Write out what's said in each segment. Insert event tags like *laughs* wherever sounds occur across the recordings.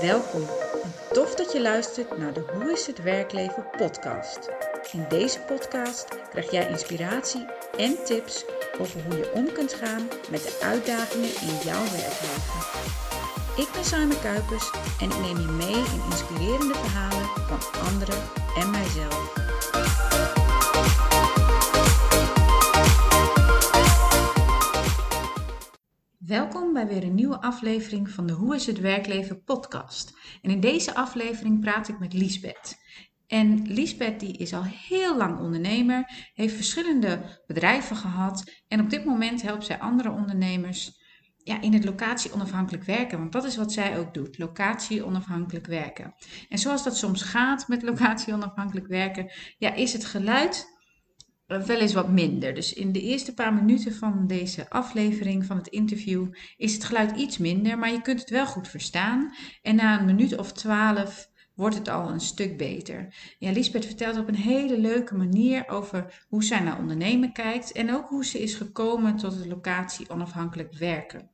Welkom en tof dat je luistert naar de Hoe is het werkleven podcast. In deze podcast krijg jij inspiratie en tips over hoe je om kunt gaan met de uitdagingen in jouw werkleven. Ik ben Simon Kuipers en ik neem je mee in inspirerende verhalen van anderen en mijzelf. Welkom bij weer een nieuwe aflevering van de Hoe is het werkleven podcast. En in deze aflevering praat ik met Liesbeth. En Liesbeth die is al heel lang ondernemer, heeft verschillende bedrijven gehad en op dit moment helpt zij andere ondernemers ja, in het locatie onafhankelijk werken. Want dat is wat zij ook doet, locatie onafhankelijk werken. En zoals dat soms gaat met locatie onafhankelijk werken, ja, is het geluid wel eens wat minder. Dus in de eerste paar minuten van deze aflevering van het interview is het geluid iets minder, maar je kunt het wel goed verstaan. En na een minuut of twaalf wordt het al een stuk beter. Ja, vertelt op een hele leuke manier over hoe zij naar ondernemen kijkt en ook hoe ze is gekomen tot het locatie onafhankelijk werken.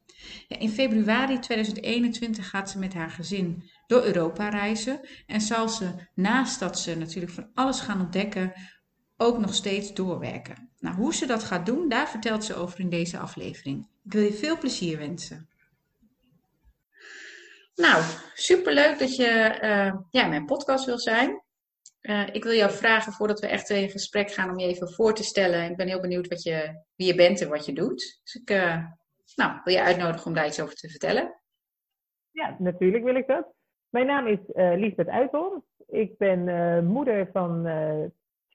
Ja, in februari 2021 gaat ze met haar gezin door Europa reizen en zal ze naast dat ze natuurlijk van alles gaan ontdekken, ook nog steeds doorwerken. Nou, hoe ze dat gaat doen, daar vertelt ze over in deze aflevering. Ik wil je veel plezier wensen. Nou, superleuk dat je uh, ja, mijn podcast wil zijn. Uh, ik wil jou vragen, voordat we echt in gesprek gaan, om je even voor te stellen. Ik ben heel benieuwd wat je, wie je bent en wat je doet. Dus ik uh, nou, wil je uitnodigen om daar iets over te vertellen. Ja, natuurlijk wil ik dat. Mijn naam is Liesbeth Uithoorn. Ik ben moeder van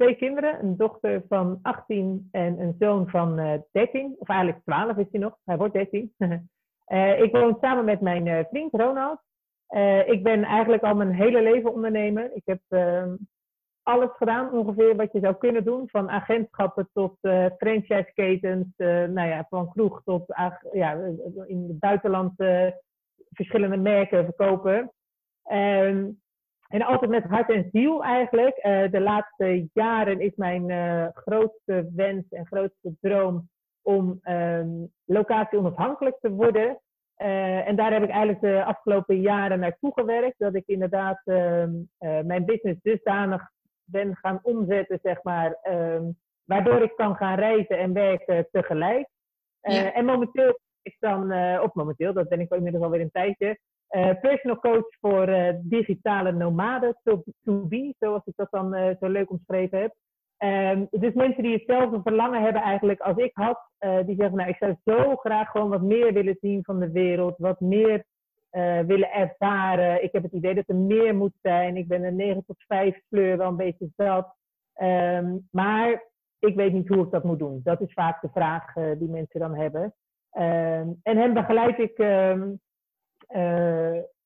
twee kinderen, een dochter van 18 en een zoon van uh, 13. Of eigenlijk 12 is hij nog, hij wordt 13. uh, *laughs* ik woon samen met mijn uh, vriend Ronald. ik ben eigenlijk al mijn hele leven ondernemer. Ik heb ehm, alles gedaan ongeveer wat je zou kunnen doen. Van agentschappen tot franchiseketens, nou ja, van kroeg tot ja, in het buitenland verschillende merken verkopen. Ehm, en altijd met hart en ziel eigenlijk. Uh, de laatste jaren is mijn uh, grootste wens en grootste droom om um, locatie onafhankelijk te worden. Uh, en daar heb ik eigenlijk de afgelopen jaren naartoe gewerkt. Dat ik inderdaad ehm, mijn business dusdanig ben gaan omzetten, zeg maar. Um, waardoor ik kan gaan reizen en werken tegelijk. Ja. En momenteel ik dan, of momenteel, dat ben ik inmiddels alweer een tijdje, personal coach voor uh, digitale nomaden, to, be, zoals ik dat dan uh, zo leuk omschreven heb. Um, dus mensen die hetzelfde verlangen hebben eigenlijk als ik had, die zeggen, nou ik zou zo graag gewoon wat meer willen zien van de wereld, wat meer willen ervaren. Ik heb het idee dat er meer moet zijn. Ik ben een 9 tot 5 sleur wel een beetje zat. Um, maar ik weet niet hoe ik dat moet doen. Dat is vaak de vraag die mensen dan hebben. Um, en hen begeleid ik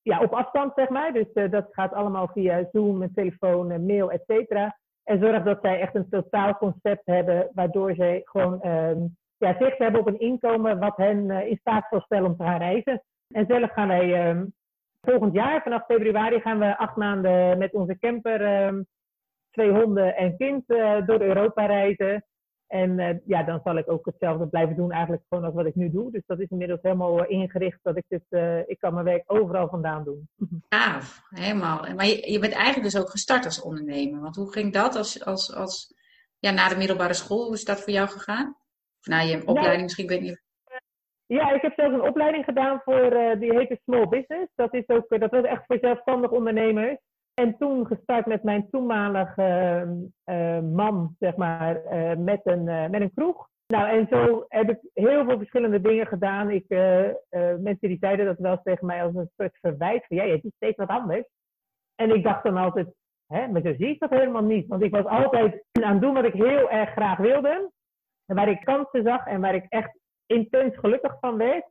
ja, op afstand, zeg maar. Dus uh, dat gaat allemaal via Zoom, telefoon, mail, et cetera. En zorg dat zij echt een totaal concept hebben, waardoor zij gewoon um, ja, zicht hebben op een inkomen wat hen uh, in staat zal stellen om te gaan reizen. En zelf gaan wij um, volgend jaar, vanaf februari, gaan we acht maanden met onze camper, um, twee honden en kind door Europa reizen. En uh, ja, dan zal ik ook hetzelfde blijven doen eigenlijk gewoon als wat ik nu doe. Dus dat is inmiddels helemaal uh, ingericht dat ik dit, uh, ik kan mijn werk overal vandaan doen. *laughs* Ah, helemaal. Maar je, je, bent eigenlijk dus ook gestart als ondernemer. Want hoe ging dat als, als, als ja, na de middelbare school? Hoe is dat voor jou gegaan? Of na je opleiding nou, misschien, ik weet niet. Ja, ik heb zelfs een opleiding gedaan voor, die heette Small Business. Dat, is ook, dat was echt voor zelfstandig ondernemers. En toen gestart met mijn toenmalige uh, man, zeg maar, uh, met, een, uh, met een kroeg. Nou, en zo heb ik heel veel verschillende dingen gedaan. Ik, mensen die zeiden dat wel tegen mij als een soort verwijt. Van, ja, je doet steeds wat anders. En ik dacht dan altijd, hè, maar zo zie ik dat helemaal niet. Want ik was altijd aan het doen wat ik heel erg graag wilde. En waar ik kansen zag en waar ik echt intens gelukkig van werd.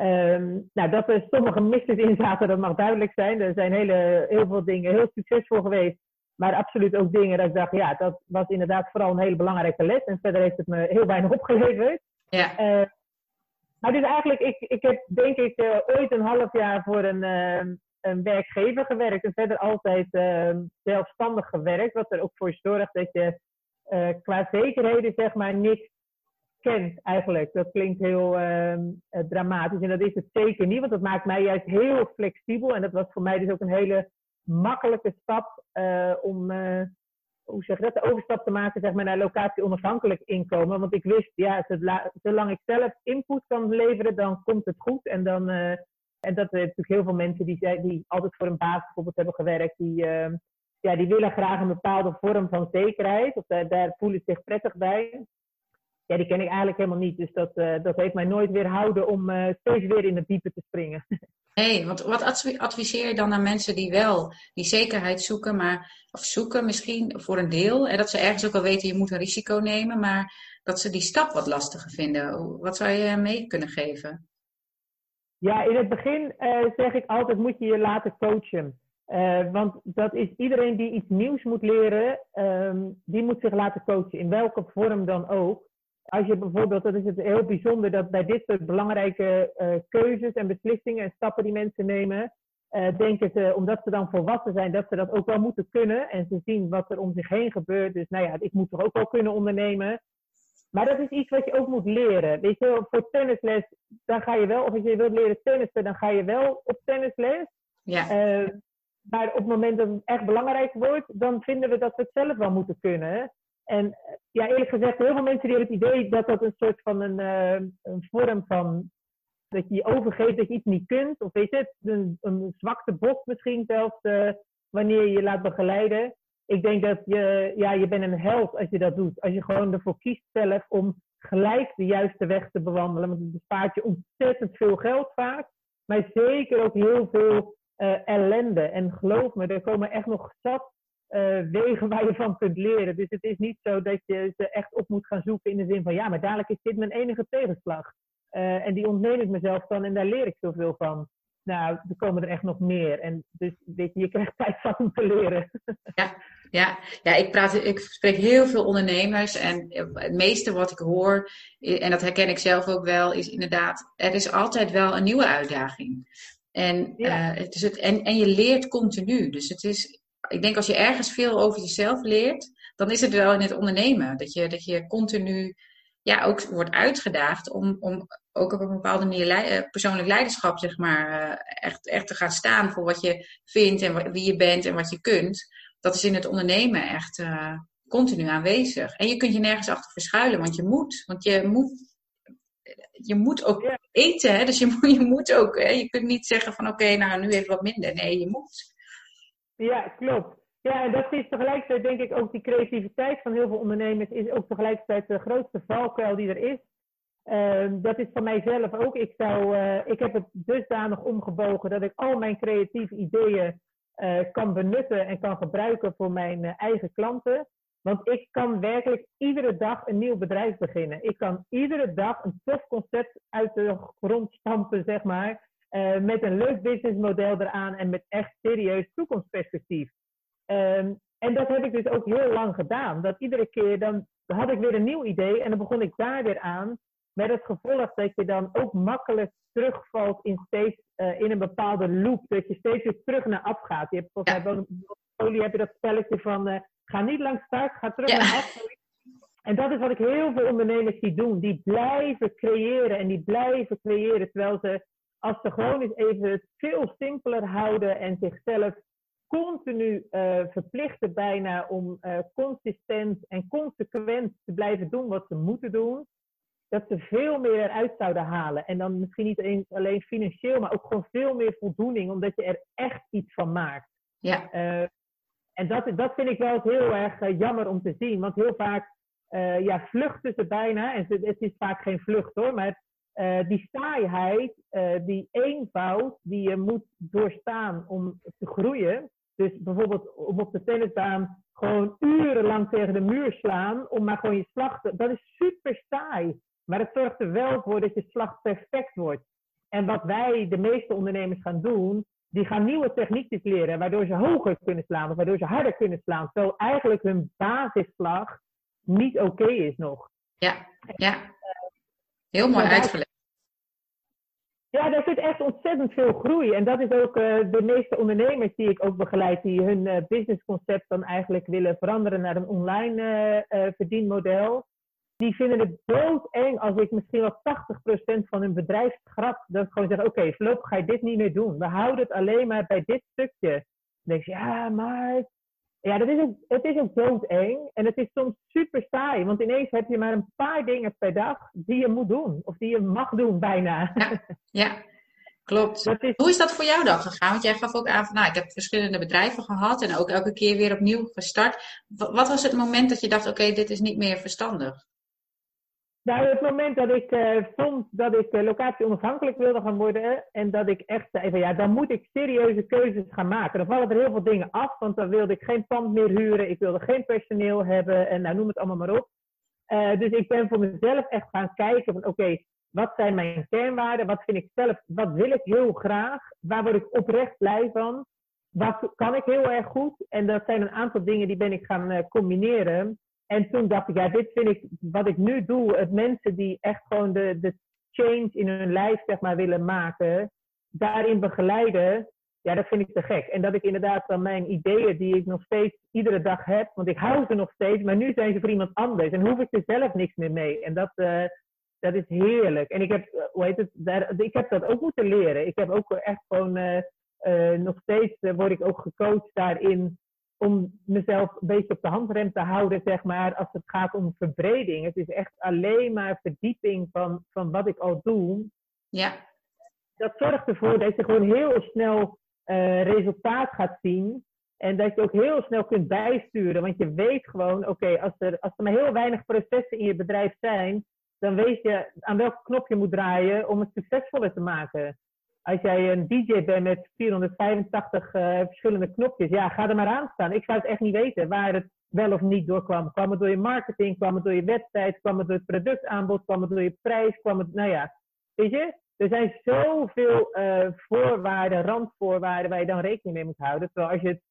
Um, nou, dat er sommige misses in zaten, dat mag duidelijk zijn. Er zijn hele, heel veel dingen heel succesvol geweest. Maar absoluut ook dingen dat ik dacht, ja, dat was inderdaad vooral een hele belangrijke les. En verder heeft het me heel weinig *laughs* opgeleverd. Ja. Uh, maar dus eigenlijk, ik, ik heb denk ik uh, ooit een half jaar voor een, uh, een werkgever gewerkt. En verder altijd ehm, zelfstandig gewerkt. Wat er ook voor zorgt dat je qua zekerheden, zeg maar, niks kent eigenlijk. Dat klinkt heel ehm, dramatisch en dat is het zeker niet, want dat maakt mij juist heel flexibel. En dat was voor mij dus ook een hele makkelijke stap om, hoe zeg dat, de overstap te maken zeg maar, naar locatie onafhankelijk inkomen. Want ik wist, ja, zolang ik zelf input kan leveren, dan komt het goed. En dan, en dat er natuurlijk heel veel mensen die, die altijd voor een baas bijvoorbeeld hebben gewerkt, die, uh, ja, die willen graag een bepaalde vorm van zekerheid. Of daar, daar voelen zich prettig bij. Ja, die ken ik eigenlijk helemaal niet. Dus dat, uh, dat heeft mij nooit weerhouden om steeds weer in het diepe te springen. *laughs* Nee, want wat adviseer je dan aan mensen die wel die zekerheid zoeken, maar, of zoeken misschien voor een deel, en dat ze ergens ook wel weten, je moet een risico nemen, maar dat ze die stap wat lastiger vinden. Wat zou je mee kunnen geven? Ja, in het begin uh, zeg ik altijd, moet je je laten coachen. Uh, want dat is iedereen die iets nieuws moet leren, um, die moet zich laten coachen, in welke vorm dan ook als je bijvoorbeeld, dat is het heel bijzonder dat bij dit soort belangrijke uh, keuzes en beslissingen en stappen die mensen nemen, uh, denken ze, omdat ze dan volwassen zijn, dat ze dat ook wel moeten kunnen. En ze zien wat er om zich heen gebeurt. Dus nou ja, ik moet toch ook wel kunnen ondernemen. Maar dat is iets wat je ook moet leren. Weet je, voor tennisles, dan ga je wel, of als je wilt leren tennissen, dan ga je wel op tennisles. Ja. Uh, maar op het moment dat het echt belangrijk wordt, dan vinden we dat we het zelf wel moeten kunnen. En ja, eerlijk gezegd, heel veel mensen die hebben het idee dat dat een soort van een, uh, een vorm van dat je je overgeeft dat je iets niet kunt. Of weet je, een, een zwakte bot misschien zelfs uh, wanneer je je laat begeleiden. Ik denk dat je, ja, je bent een held als je dat doet. Als je gewoon ervoor kiest zelf om gelijk de juiste weg te bewandelen. Want het bespaart je ontzettend veel geld vaak. Maar zeker ook heel veel uh, ellende. En geloof me, er komen echt nog zat uh, wegen waar je van kunt leren. Dus het is niet zo dat je ze echt op moet gaan zoeken in de zin van ja, maar dadelijk is dit mijn enige tegenslag. Uh, en die ontneem ik mezelf dan en daar leer ik zoveel van. Nou, er komen er echt nog meer. En dus weet je, je krijgt *laughs* tijd van om te leren. Ja, ja, ja ik, praat, ik spreek heel veel ondernemers. En het meeste wat ik hoor, en dat herken ik zelf ook wel, is inderdaad, er is altijd wel een nieuwe uitdaging. En, ja. uh, het is het, en, en je leert continu. Dus het is, ik denk als je ergens veel over jezelf leert, dan is het wel in het ondernemen. Dat je, dat je continu ja, ook wordt uitgedaagd om, om ook op een bepaalde manier eh, persoonlijk leiderschap, zeg maar, eh, echt, echt te gaan staan voor wat je vindt en wie je bent en wat je kunt. Dat is in het ondernemen echt uh, continu aanwezig. En je kunt je nergens achter verschuilen, want je moet. Want je moet, je moet ook eten, hè? dus je, moet, je moet ook. Hè? Je kunt niet zeggen van oké, nou nu even wat minder. Nee, je moet. Ja, klopt. Ja, en dat is tegelijkertijd denk ik ook die creativiteit van heel veel ondernemers is ook tegelijkertijd de grootste valkuil die er is. Uh, dat is van mijzelf ook. Ik, zou, uh, ik heb het dusdanig omgebogen dat ik al mijn creatieve ideeën uh, kan benutten en kan gebruiken voor mijn eh, eigen klanten. Want ik kan werkelijk iedere dag een nieuw bedrijf beginnen. Ik kan iedere dag een tof concept uit de grond stampen, zeg maar. Uh, met een leuk businessmodel eraan en met echt serieus toekomstperspectief. Um, en dat heb ik dus ook heel lang gedaan. Dat iedere keer dan had ik weer een nieuw idee en dan begon ik daar weer aan. Met het gevolg dat je dan ook makkelijk terugvalt in steeds uh, in een bepaalde loop. Dat je steeds weer terug naar af gaat. Je hebt volgens mij olie heb je dat spelletje van uh, ga niet langs start, ga terug ja. naar af. En dat is wat ik heel veel ondernemers zie doen. Die blijven creëren en die blijven creëren terwijl ze als ze gewoon eens even het veel simpeler houden en zichzelf continu uh, verplichten bijna om uh, consistent en consequent te blijven doen wat ze moeten doen, dat ze veel meer eruit zouden halen. En dan misschien niet eens alleen financieel, maar ook gewoon veel meer voldoening, omdat je er echt iets van maakt. Ja. Uh, en dat, dat vind ik wel heel erg jammer om te zien, want heel vaak ja, vluchten ze bijna, en het is vaak geen vlucht hoor, maar uh, die saaiheid, uh, die eenvoud die je moet doorstaan om te groeien. Dus bijvoorbeeld om op de tennisbaan gewoon urenlang tegen de muur slaan om maar gewoon je slag te... Dat is super saai. Maar het zorgt er wel voor dat je slag perfect wordt. En wat wij, de meeste ondernemers, gaan doen, die gaan nieuwe techniekjes leren, waardoor ze hoger kunnen slaan of waardoor ze harder kunnen slaan. Terwijl eigenlijk hun basisslag niet oké okay is nog. Ja, ja. Heel mooi uitgelegd. Ja, daar zit echt ontzettend veel groei. En dat is ook uh, de meeste ondernemers die ik ook begeleid, die hun uh, businessconcept dan eigenlijk willen veranderen naar een online uh, verdienmodel. die vinden het doodeng als ik misschien wel 80% van hun bedrijf schrap. Dat ik gewoon zeg, oké, okay, voorlopig ga je dit niet meer doen. We houden het alleen maar bij dit stukje. Dan denk je, ja, maar... Ja, dat is ook, het is ook doodeng. En het is soms super saai. Want ineens heb je maar een paar dingen per dag die je moet doen. Of die je mag doen, bijna. Ja, ja. Klopt. Hoe is dat voor jou dan gegaan? Want jij gaf ook aan van, nou, ik heb verschillende bedrijven gehad en ook elke keer weer opnieuw gestart. Wat was het moment dat je dacht, oké, dit is niet meer verstandig? Nou, het moment dat ik uh, vond dat ik uh, locatie onafhankelijk wilde gaan worden en dat ik echt zei van ja, dan moet ik serieuze keuzes gaan maken. Dan vallen er heel veel dingen af, want dan wilde ik geen pand meer huren, ik wilde geen personeel hebben en nou noem het allemaal maar op. Uh, dus ik ben voor mezelf echt gaan kijken van oké, wat zijn mijn kernwaarden? Wat vind ik zelf, wat wil ik heel graag? Waar word ik oprecht blij van? Wat kan ik heel erg goed? En dat zijn een aantal dingen die ben ik gaan combineren. En toen dacht ik, ja, dit vind ik, wat ik nu doe, het mensen die echt gewoon de, de change in hun lijf, zeg maar, willen maken, daarin begeleiden, ja, dat vind ik te gek. En dat ik inderdaad van mijn ideeën, die ik nog steeds iedere dag heb, want ik hou ze nog steeds, maar nu zijn ze voor iemand anders en hoef ik er zelf niks meer mee. En dat, uh, dat is heerlijk. En ik heb, uh, hoe heet het, daar, ik heb dat ook moeten leren. Ik heb ook echt gewoon, uh, nog steeds word ik ook gecoacht daarin om mezelf een beetje op de handrem te houden, zeg maar, als het gaat om verbreding. Het is echt alleen maar verdieping van, van wat ik al doe. Ja. Dat zorgt ervoor dat je gewoon heel snel uh, resultaat gaat zien. En dat je ook heel snel kunt bijsturen. Want je weet gewoon, oké, als, er, als er maar heel weinig processen in je bedrijf zijn, dan weet je aan welk knop je moet draaien om het succesvoller te maken als jij een DJ bent met 485 uh, eh, verschillende knopjes, ja, ga er maar aan staan. Ik zou het echt niet weten waar het wel of niet doorkwam. Kwam het door je marketing, kwam het door je website, kwam het door het productaanbod, kwam het door je prijs, kwam het, nou ja, weet je? Er zijn zoveel uh, voorwaarden, randvoorwaarden waar je dan rekening mee moet houden. Terwijl als je het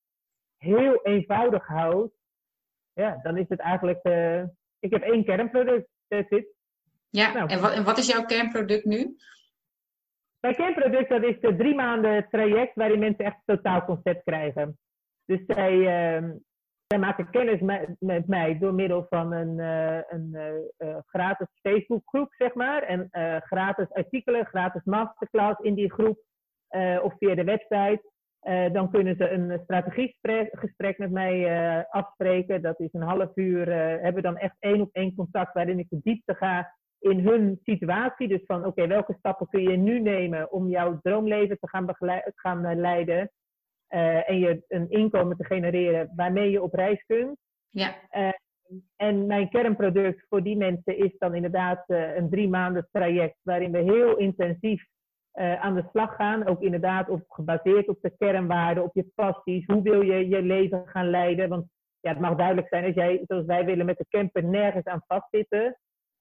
heel eenvoudig houdt, ja, dan is het eigenlijk, uh, ik heb één kernproduct, that's it. Ja, nou. en, wat, en wat is jouw kernproduct nu? Mijn kernproduct dat is de drie maanden traject waarin mensen echt totaal concept krijgen. Dus zij, zij maken kennis met, mij door middel van een, uh, een uh, gratis Facebookgroep, zeg maar. En gratis artikelen, gratis masterclass in die groep of via de website. dan kunnen ze een strategiegesprek met mij afspreken. Dat is een half uur. hebben we dan echt één op één contact waarin ik de diepte ga in hun situatie. Dus van oké, welke stappen kun je nu nemen om jouw droomleven te gaan, gaan eh, leiden. Uh, en je een inkomen te genereren waarmee je op reis kunt. Ja. Uh, en mijn kernproduct voor die mensen is dan inderdaad een drie maanden traject waarin we heel intensief aan de slag gaan. Ook inderdaad op, gebaseerd op de kernwaarden, op je passies. Hoe wil je je leven gaan leiden? Want ja, het mag duidelijk zijn als jij, zoals wij willen, met de camper nergens aan vastzitten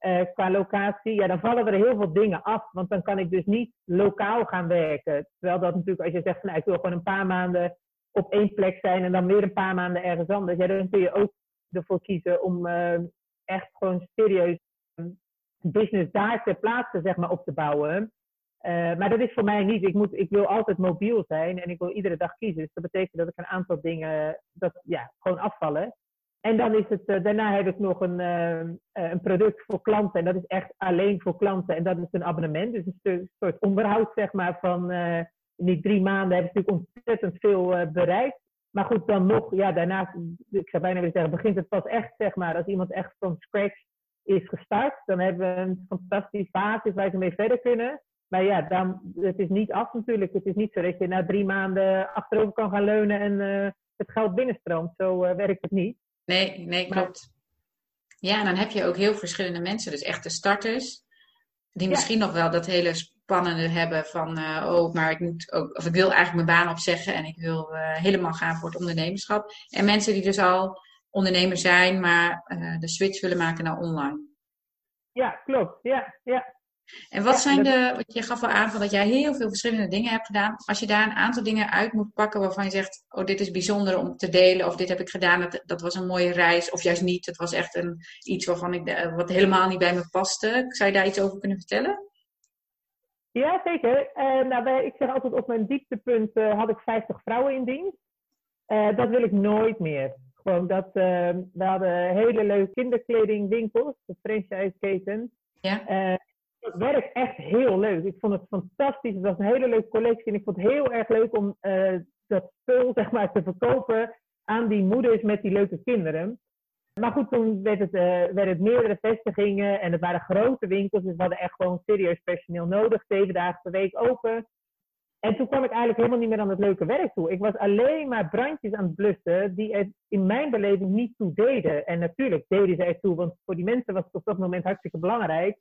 uh, qua locatie, ja, dan vallen er heel veel dingen af. Want dan kan ik dus niet lokaal gaan werken. Terwijl dat natuurlijk, als je zegt, van, nou, ik wil gewoon een paar maanden op één plek zijn en dan weer een paar maanden ergens anders. Ja, dan kun je ook ervoor kiezen om uh, echt gewoon serieus business daar ter plaatse zeg maar, op te bouwen. Maar dat is voor mij niet. Ik, moet, ik wil altijd mobiel zijn en ik wil iedere dag kiezen. Dus dat betekent dat ik een aantal dingen dat, ja, gewoon afvallen. En dan is het, uh, daarna heb ik nog een, uh, een product voor klanten. En dat is echt alleen voor klanten. En dat is een abonnement. Dus een soort onderhoud, zeg maar, van in die drie maanden heb ik natuurlijk ontzettend veel bereikt. Maar goed, dan nog, ja, daarna, ik zou bijna willen zeggen, begint het pas echt, zeg maar, als iemand echt van scratch is gestart. Dan hebben we een fantastische basis waar ze mee verder kunnen. Maar ja, dan, het is niet af natuurlijk. Het is niet zo dat je na drie maanden achterover kan gaan leunen en het geld binnenstroomt. Zo werkt het niet. Nee, nee, klopt. Ja, en dan heb je ook heel verschillende mensen, dus echte starters, die misschien nog wel dat hele spannende hebben van, uh, oh, maar ik moet ook, of ik wil eigenlijk mijn baan opzeggen en ik wil uh, helemaal gaan voor het ondernemerschap. En mensen die dus al ondernemer zijn, maar uh, de switch willen maken naar online. Ja, klopt. Ja, ja. En wat zijn de, wat je gaf al aan van dat jij heel veel verschillende dingen hebt gedaan. Als je daar een aantal dingen uit moet pakken waarvan je zegt, oh dit is bijzonder om te delen. Of dit heb ik gedaan, dat, dat was een mooie reis. Of juist niet, het was echt een, iets waarvan ik, wat helemaal niet bij me paste. Zou je daar iets over kunnen vertellen? Ja, zeker. Uh, nou, ik zeg altijd op mijn dieptepunt uh, had ik 50 vrouwen in dienst. Uh, dat wil ik nooit meer. Gewoon dat we hadden hele leuke kinderkledingwinkels, de franchise keten. Ja. Het werkt echt heel leuk. Ik vond het fantastisch. Het was een hele leuke collectie. En ik vond het heel erg leuk om uh, dat spul *laughs* zeg maar, te verkopen aan die moeders met die leuke kinderen. Maar goed, toen werd het, uh, werd het meerdere vestigingen en het waren grote winkels. Dus we hadden echt gewoon serieus personeel nodig. Zeven dagen per week open. En toen kwam ik eigenlijk helemaal niet meer aan het leuke werk toe. Ik was alleen maar brandjes aan het blussen die er in mijn beleving niet toe deden. En natuurlijk deden ze er toe, want voor die mensen was het op dat moment hartstikke belangrijk.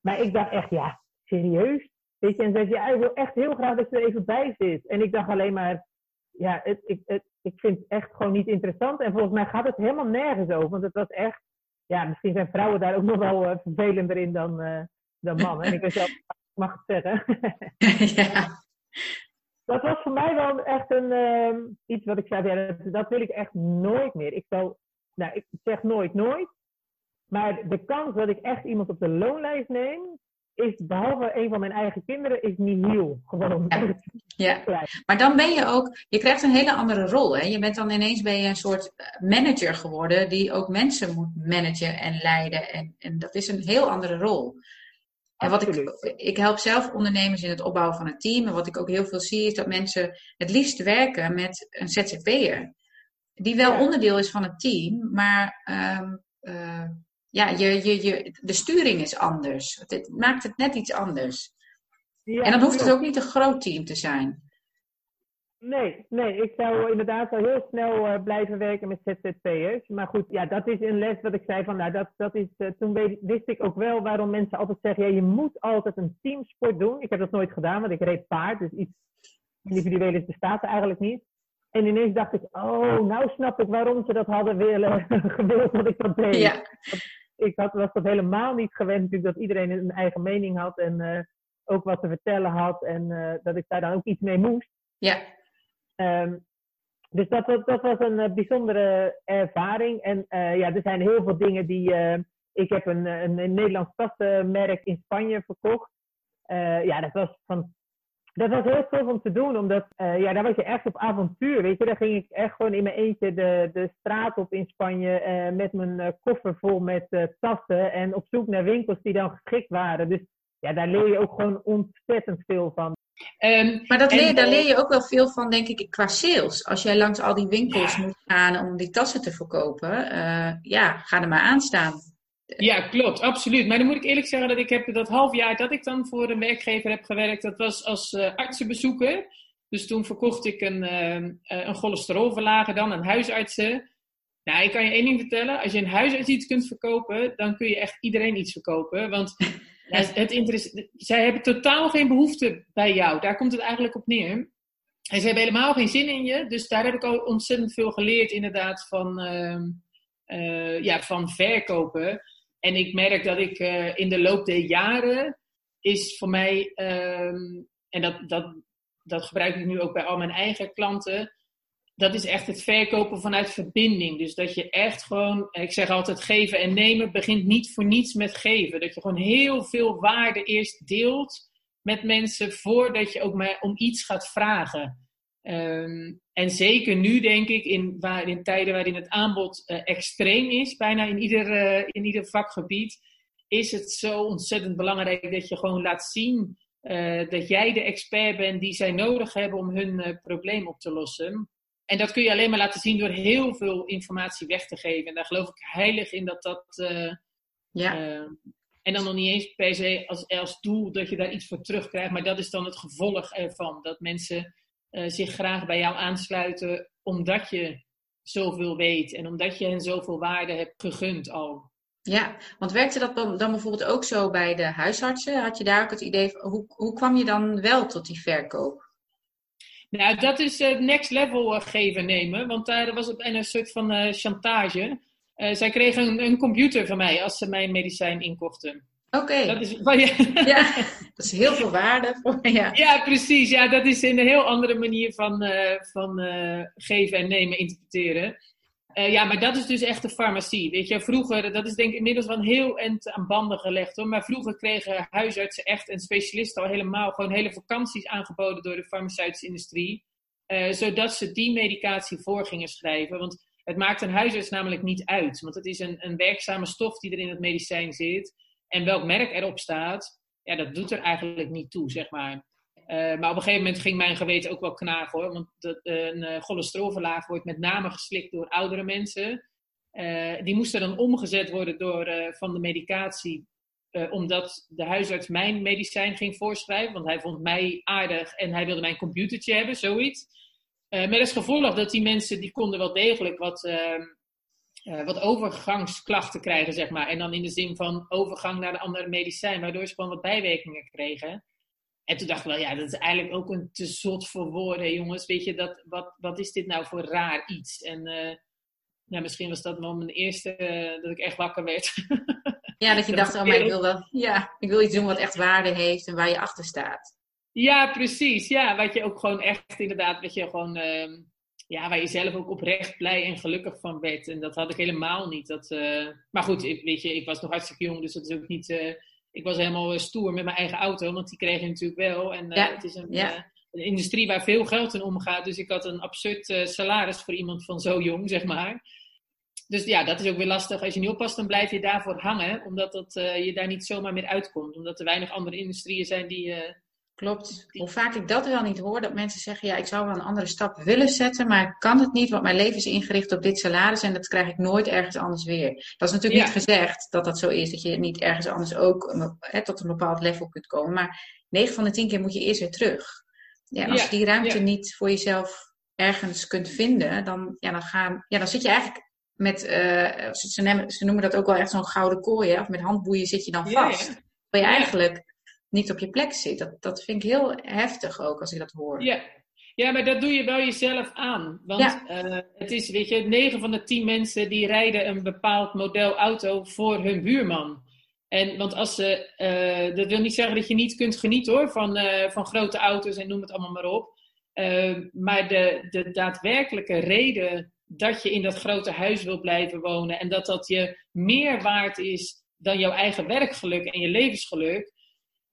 Maar ik dacht echt, ja, serieus? Weet je, en zei ja, ik wil echt heel graag dat je er even bij zit. En ik dacht alleen maar, ja, het, ik, het, ik vind het echt gewoon niet interessant. En volgens mij gaat het helemaal nergens over. Want het was echt, ja, misschien zijn vrouwen daar ook nog wel uh, vervelender in dan, uh, dan mannen. En ik weet zelf, mag het zeggen. *laughs* *laughs* ja. Dat was voor mij wel echt een, uh, iets wat ik zei, ja, dat, dat, wil ik echt nooit meer. Ik zou, nou, ik zeg nooit, nooit. Maar de kans dat ik echt iemand op de loonlijst neem, is behalve een van mijn eigen kinderen, is niet nieuw. Gewoon. Ja. ja. maar dan ben je ook, je krijgt een hele andere rol. Hè? Je bent dan ineens ben je een soort manager geworden die ook mensen moet managen en leiden. En, en dat is een heel andere rol. En wat ik, ik help zelf ondernemers in het opbouwen van een team. En wat ik ook heel veel zie, is dat mensen het liefst werken met een ZZP'er. Die wel onderdeel is van het team, maar um, uh, ja, je, je, je, de sturing is anders. Het maakt het net iets anders. Ja, en dan hoeft het ook niet een groot team te zijn. Nee, nee, ik zou inderdaad wel heel snel uh, blijven werken met ZZP'ers. Maar goed, ja, dat is een les wat ik zei van, nou, dat, dat is, uh, toen weet, wist ik ook wel waarom mensen altijd zeggen, ja, je moet altijd een teamsport doen. Ik heb dat nooit gedaan, want ik reed paard, dus iets individueels bestaat er eigenlijk niet. En ineens dacht ik, oh, nou snap ik waarom ze dat hadden willen, *laughs* gewild dat ik dat deed. Ja. Ik had, was dat helemaal niet gewend natuurlijk dat iedereen een eigen mening had en uh, ook wat te vertellen had en dat ik daar dan ook iets mee moest. Ja. Um, dus dat, dat, dat, was een uh, bijzondere ervaring. En uh, ja, er zijn heel veel dingen die. Uh, ik heb een, een, een Nederlands tassenmerk in Spanje verkocht. ja, dat was van. Dat was heel tof om te doen, omdat ja, daar was je echt op avontuur. Weet je, daar ging ik echt gewoon in mijn eentje de, de straat op in Spanje met mijn koffer vol met tassen en op zoek naar winkels die dan geschikt waren. Dus ja, daar leer je ook gewoon ontzettend veel van. Um, maar dat leer, daar leer je ook wel veel van, denk ik, qua sales. Als jij langs al die winkels moet gaan om die tassen te verkopen, uh, ja, ga er maar aan staan. Ja, klopt, absoluut. Maar dan moet ik eerlijk zeggen dat ik heb dat half jaar dat ik dan voor een werkgever heb gewerkt, dat was als uh, artsenbezoeker. Dus toen verkocht ik een, uh, een cholesterolverlager dan aan huisartsen. Nou, ik kan je één ding vertellen. Als je een huisarts iets kunt verkopen, dan kun je echt iedereen iets verkopen. Want *laughs* het, het zij hebben totaal geen behoefte bij jou. Daar komt het eigenlijk op neer. En ze hebben helemaal geen zin in je. Dus daar heb ik al ontzettend veel geleerd, inderdaad, van, uh, ja, van verkopen. En ik merk dat ik uh, in de loop der jaren is voor mij, um, en dat, dat, dat gebruik ik nu ook bij al mijn eigen klanten, dat is echt het verkopen vanuit verbinding. Dus dat je echt gewoon, ik zeg altijd geven en nemen begint niet voor niets met geven. Dat je gewoon heel veel waarde eerst deelt met mensen voordat je ook maar om iets gaat vragen. Um, en zeker nu denk ik, in, waar, in tijden waarin het aanbod uh, extreem is, bijna in ieder, uh, in ieder vakgebied, is het zo ontzettend belangrijk dat je gewoon laat zien uh, dat jij de expert bent die zij nodig hebben om hun probleem op te lossen. En dat kun je alleen maar laten zien door heel veel informatie weg te geven. En daar geloof ik heilig in dat dat. Ja. Uh, en dan nog niet eens per se als, als doel dat je daar iets voor terugkrijgt. Maar dat is dan het gevolg ervan. Dat mensen zich graag bij jou aansluiten omdat je zoveel weet. En omdat je hen zoveel waarde hebt gegund al. Ja, want werkte dat dan, bijvoorbeeld ook zo bij de huisartsen? Had je daar ook het idee van, hoe, hoe kwam je dan wel tot die verkoop? Nou, dat is het next level uh, geven nemen. Want daar was het een soort van chantage. Zij kregen een, een, computer van mij als ze mijn medicijn inkochten. Oké. Dat, is, *laughs* ja, dat is heel veel waarde. Voor, ja. ja, precies. Ja, dat is een heel andere manier van, van geven en nemen, interpreteren. Uh, ja, maar dat is dus echt de farmacie. Weet je, vroeger, dat is denk ik inmiddels wel heel end aan banden gelegd hoor. Maar vroeger kregen huisartsen echt en specialisten al helemaal gewoon hele vakanties aangeboden door de farmaceutische industrie. Zodat ze die medicatie voor gingen schrijven. Want Het maakt een huisarts namelijk niet uit, want het is een, een werkzame stof die er in het medicijn zit. En welk merk erop staat, ja, dat doet er eigenlijk niet toe, zeg maar. Eh, maar op een gegeven moment ging mijn geweten ook wel knagen hoor. Want dat, een uh, cholesterolverlaag wordt met name geslikt door oudere mensen. Uh, die moesten dan omgezet worden door, van de medicatie. omdat de huisarts mijn medicijn ging voorschrijven. Want hij vond mij aardig en hij wilde mijn computertje hebben, zoiets. met als gevolg dat die mensen die konden wel degelijk wat, ehm, wat overgangsklachten krijgen, zeg maar. En dan in de zin van overgang naar de andere medicijn. Waardoor ze gewoon wat bijwerkingen kregen. En toen dacht ik wel, ja, dat is eigenlijk ook een te zot voor woorden, jongens. Weet je, dat, wat, wat is dit nou voor raar iets? En uh, nou, misschien was dat wel mijn eerste, uh, dat ik echt wakker werd. *laughs* ja, dat je dacht, oh, maar ik wil, wel, ja, ik wil iets doen wat echt waarde heeft en waar je achter staat. Ja, precies. Ja, wat je ook gewoon echt inderdaad, wat je gewoon, uh, ja, waar je zelf ook oprecht blij en gelukkig van werd. En dat had ik helemaal niet. Dat, uh, maar goed, ik, weet je, ik was nog hartstikke jong, dus dat is ook niet ik was helemaal eh, stoer met mijn eigen auto, want die kreeg je natuurlijk wel. En uh, het is een, een, industrie waar veel geld in omgaat. Dus ik had een absurd salaris voor iemand van zo jong, zeg maar. Dus ja, dat is ook weer lastig. Als je niet oppast, dan blijf je daarvoor hangen. Omdat dat, je daar niet zomaar meer uitkomt. Omdat er weinig andere industrieën zijn die Klopt. Hoe vaak ik dat wel niet hoor, dat mensen zeggen, ja, ik zou wel een andere stap willen zetten, maar ik kan het niet, want mijn leven is ingericht op dit salaris en dat krijg ik nooit ergens anders weer. Dat is natuurlijk niet gezegd dat dat zo is, dat je niet ergens anders ook tot een bepaald level kunt komen, maar 9 van de 10 keer moet je eerst weer terug. Ja, als je die ruimte niet voor jezelf ergens kunt vinden, dan, ja, dan, gaan, ja, dan zit je eigenlijk met, uh, ze, nemen, ze, noemen dat ook wel echt zo'n gouden kooi, hè? of met handboeien zit je dan vast. Waar je eigenlijk niet op je plek zit. Dat, dat vind ik heel heftig ook als ik dat hoor. Ja, ja maar dat doe je wel jezelf aan. Want ja. uh, het is, weet je, 9 van de 10 mensen die rijden een bepaald model auto voor hun buurman. En want als ze, uh, dat wil niet zeggen dat je niet kunt genieten hoor, van, uh, van grote auto's en noem het allemaal maar op. maar de, de daadwerkelijke reden dat je in dat grote huis wil blijven wonen en dat dat je meer waard is dan jouw eigen werkgeluk en je levensgeluk,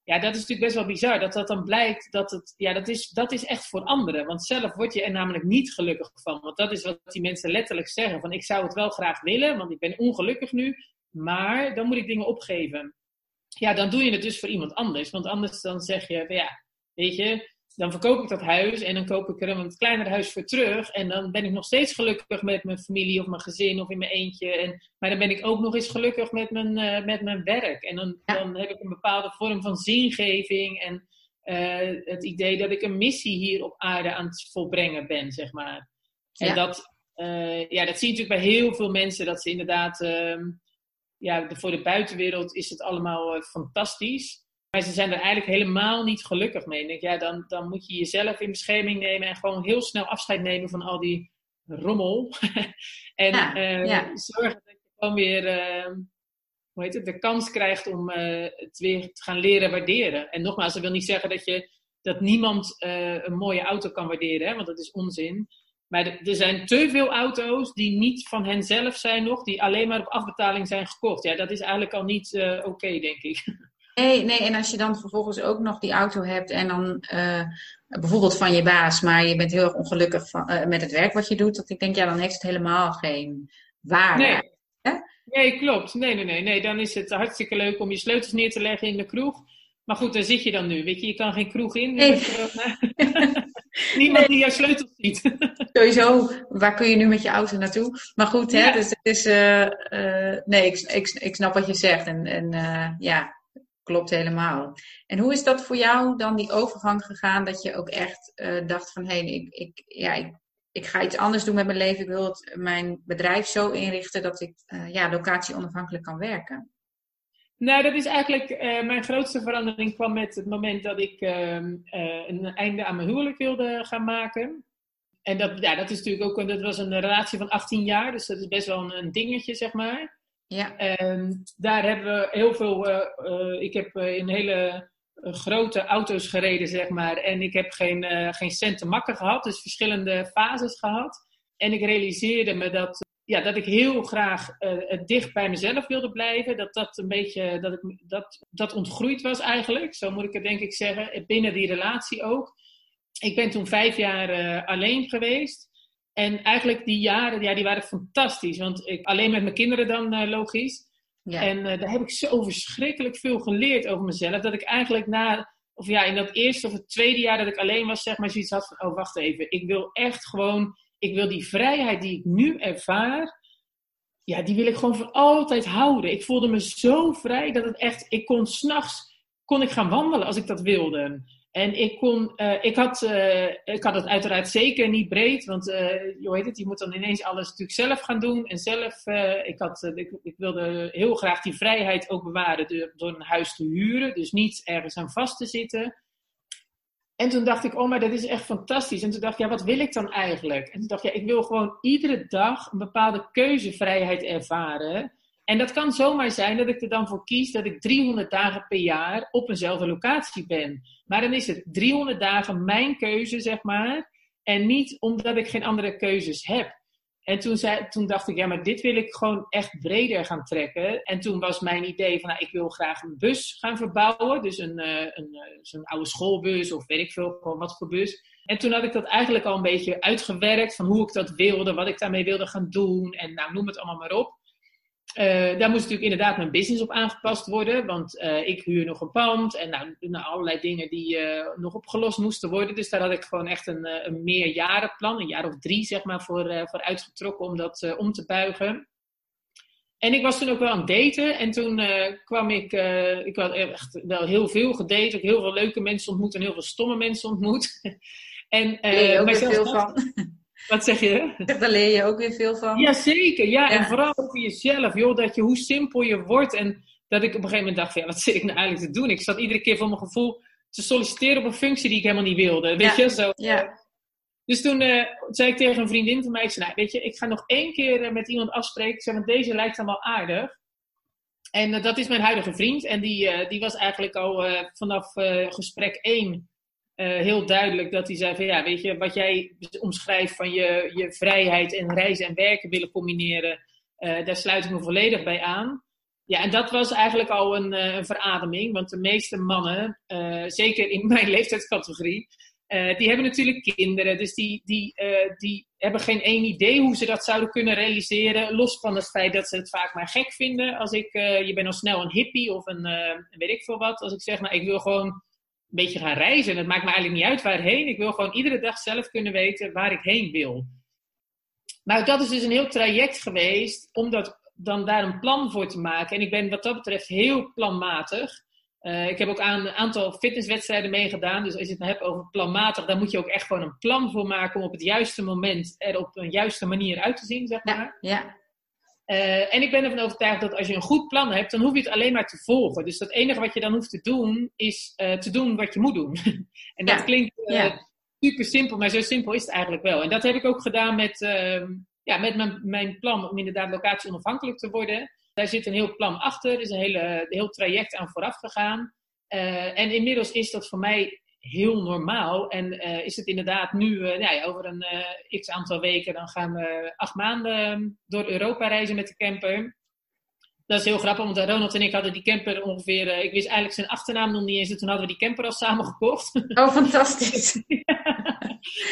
ja, dat is natuurlijk best wel bizar. Dat dat dan blijkt dat het, ja, dat is, dat is echt voor anderen. Want zelf word je er namelijk niet gelukkig van. Want dat is wat die mensen letterlijk zeggen. Van ik zou het wel graag willen, want ik ben ongelukkig nu. Maar dan moet ik dingen opgeven. Ja, dan doe je het dus voor iemand anders. Want anders dan zeg je, ja, weet je, dan verkoop ik dat huis en dan koop ik er een kleiner huis voor terug. En dan ben ik nog steeds gelukkig met mijn familie of mijn gezin of in mijn eentje. En, maar dan ben ik ook nog eens gelukkig met mijn, uh, met mijn werk. En dan, dan heb ik een bepaalde vorm van zingeving en uh, het idee dat ik een missie hier op aarde aan het volbrengen ben, zeg maar. En ja. dat, uh, ja, dat zie je natuurlijk bij heel veel mensen, dat ze inderdaad, ja, voor de buitenwereld is het allemaal fantastisch. Maar ze zijn er eigenlijk helemaal niet gelukkig mee. denk, ja, dan, dan moet je jezelf in bescherming nemen en gewoon heel snel afscheid nemen van al die rommel. *laughs* en ja, uh, ja. zorgen dat je gewoon weer uh, hoe heet het, de kans krijgt om uh, het weer te gaan leren waarderen. En nogmaals, dat wil niet zeggen dat, je, dat niemand een mooie auto kan waarderen, hè, want dat is onzin. Maar er zijn te veel auto's die niet van henzelf zijn nog, die alleen maar op afbetaling zijn gekocht. Ja, dat is eigenlijk al niet oké, okay, denk ik. *laughs* Nee, nee, en als je dan vervolgens ook nog die auto hebt en dan uh, bijvoorbeeld van je baas, maar je bent heel erg ongelukkig van, uh, met het werk wat je doet, dat ik denk, ja, dan heeft het helemaal geen waarde. Nee. nee, klopt. Nee, nee, nee, nee. Dan is het hartstikke leuk om je sleutels neer te leggen in de kroeg. Maar goed, daar zit je dan nu. Weet je, je kan geen kroeg in. Nee. *laughs* Niemand nee. die jouw sleutels ziet. *laughs* Sowieso, waar kun je nu met je auto naartoe? Maar goed, hè, ja. dus het is. Uh, nee, ik, ik, ik snap wat je zegt. En, en ja, Klopt helemaal. En hoe is dat voor jou dan die overgang gegaan? Dat je ook echt uh, dacht van hé, hey, ik, ik, ja, ik, ga iets anders doen met mijn leven. Ik wil het, mijn bedrijf zo inrichten dat ik uh, ja, locatie onafhankelijk kan werken. Nou, dat is eigenlijk uh, mijn grootste verandering kwam met het moment dat ik ehm, een einde aan mijn huwelijk wilde gaan maken. En dat, ja, dat is natuurlijk ook, dat was een relatie van 18 jaar, dus dat is best wel een dingetje, zeg maar. Ja. En daar hebben we heel veel. Uh, uh, ik heb uh, in hele grote auto's gereden, zeg maar. En ik heb geen, geen cent te makken gehad, dus verschillende fases gehad. En ik realiseerde me dat, ja, dat ik heel graag dicht bij mezelf wilde blijven. Dat dat een beetje. Dat, ik, dat, dat ontgroeid was eigenlijk, zo moet ik het denk ik zeggen. Binnen die relatie ook. Ik ben toen vijf jaar alleen geweest. En eigenlijk die jaren, ja, die waren fantastisch. Want ik, alleen met mijn kinderen dan, uh, logisch. Ja. En uh, daar heb ik zo verschrikkelijk veel geleerd over mezelf. Dat ik eigenlijk na, of ja, in dat eerste of het tweede jaar dat ik alleen was, zeg maar, zoiets had van, oh, wacht even. Ik wil echt gewoon, ik wil die vrijheid die ik nu ervaar, ja, die wil ik gewoon voor altijd houden. Ik voelde me zo vrij dat het echt, ik kon s'nachts, kon ik gaan wandelen als ik dat wilde. En ik, kon, uh, ik, had, uh, ik had het uiteraard zeker niet breed, want uh, je weet het, je moet dan ineens alles natuurlijk zelf gaan doen. En zelf, ik, had, ik, wilde heel graag die vrijheid ook bewaren door, door, een huis te huren, dus niet ergens aan vast te zitten. En toen dacht ik, oh, maar dat is echt fantastisch. En toen dacht ik, ja, wat wil ik dan eigenlijk? En toen dacht ik, ja, ik wil gewoon iedere dag een bepaalde keuzevrijheid ervaren. En dat kan zomaar zijn dat ik er dan voor kies dat ik 300 dagen per jaar op eenzelfde locatie ben. Maar dan is het 300 dagen mijn keuze, zeg maar. En niet omdat ik geen andere keuzes heb. En toen, zei, toen dacht ik, ja, maar dit wil ik gewoon echt breder gaan trekken. En toen was mijn idee van, nou, ik wil graag een bus gaan verbouwen. Dus een, uh, een, zo'n oude schoolbus of weet ik veel, gewoon wat voor bus. En toen had ik dat eigenlijk al een beetje uitgewerkt van hoe ik dat wilde, wat ik daarmee wilde gaan doen. En nou, noem het allemaal maar op. Uh, daar moest natuurlijk inderdaad mijn business op aangepast worden, want uh, ik huur nog een pand en nou, nou allerlei dingen die uh, nog opgelost moesten worden. Dus daar had ik gewoon echt een, een meerjarenplan, een jaar of drie zeg maar, voor, voor uitgetrokken om dat om te buigen. En ik was toen ook wel aan het daten en toen kwam ik, ik had echt wel heel veel gedate, ook heel veel leuke mensen ontmoet en heel veel stomme mensen ontmoet. *laughs* en, Leer je ook veel van. Wat zeg je? Daar leer je ook weer veel van. Jazeker, ja. ja. En vooral over jezelf, joh. Dat je, hoe simpel je wordt. En dat ik op een gegeven moment dacht, van, ja, wat zit ik nou eigenlijk te doen? Ik zat iedere keer voor mijn gevoel te solliciteren op een functie die ik helemaal niet wilde. Weet je, zo. Ja. Dus toen uh, zei ik tegen een vriendin van mij, ik zei, nou, weet je, ik ga nog één keer uh, met iemand afspreken. Ik zei, want deze lijkt dan wel aardig. En uh, dat is mijn huidige vriend. En die, die was eigenlijk al vanaf gesprek één uh, heel duidelijk dat hij zei van ja, weet je, wat jij omschrijft van je, je vrijheid en reizen en werken willen combineren, uh, daar sluit ik me volledig bij aan. Ja, en dat was eigenlijk al een, uh, een verademing, want de meeste mannen, zeker in *laughs* mijn leeftijdscategorie, die hebben natuurlijk kinderen, dus die, die, die hebben geen één idee hoe ze dat zouden kunnen realiseren, los van het feit dat ze het vaak maar gek vinden. Als ik, je bent al snel een hippie of een, weet ik veel wat, als ik zeg, nou ik wil gewoon beetje gaan reizen. En het maakt me eigenlijk niet uit waarheen. Ik wil gewoon iedere dag zelf kunnen weten waar ik heen wil. Nou, dat is dus een heel traject geweest om dat, dan daar een plan voor te maken. En ik ben wat dat betreft heel planmatig. Uh, ik heb ook aan een aantal fitnesswedstrijden meegedaan. Dus als je het hebt over planmatig, dan moet je ook echt gewoon een plan voor maken om op het juiste moment er op een juiste manier uit te zien, zeg maar. Ja, ja. Uh, en ik ben ervan overtuigd dat als je een goed plan hebt, dan hoef je het alleen maar te volgen. Dus het enige wat je dan hoeft te doen, is uh, te doen wat je moet doen. *laughs* en dat klinkt uh, ja. super simpel, maar zo simpel is het eigenlijk wel. En dat heb ik ook gedaan met, ehm, ja, met mijn, mijn plan om inderdaad locatie onafhankelijk te worden. Daar zit een heel plan achter, er is een hele, heel traject aan vooraf gegaan. en inmiddels is dat voor mij heel normaal. En uh, is het inderdaad nu, uh, ja, over een uh, x aantal weken, dan gaan we acht maanden ehm, door Europa reizen met de camper. Dat is heel grappig, want Ronald en ik hadden die camper ongeveer, ik wist eigenlijk zijn achternaam nog niet eens, en toen hadden we die camper al samen gekocht. *laughs* Oh, fantastisch. *laughs*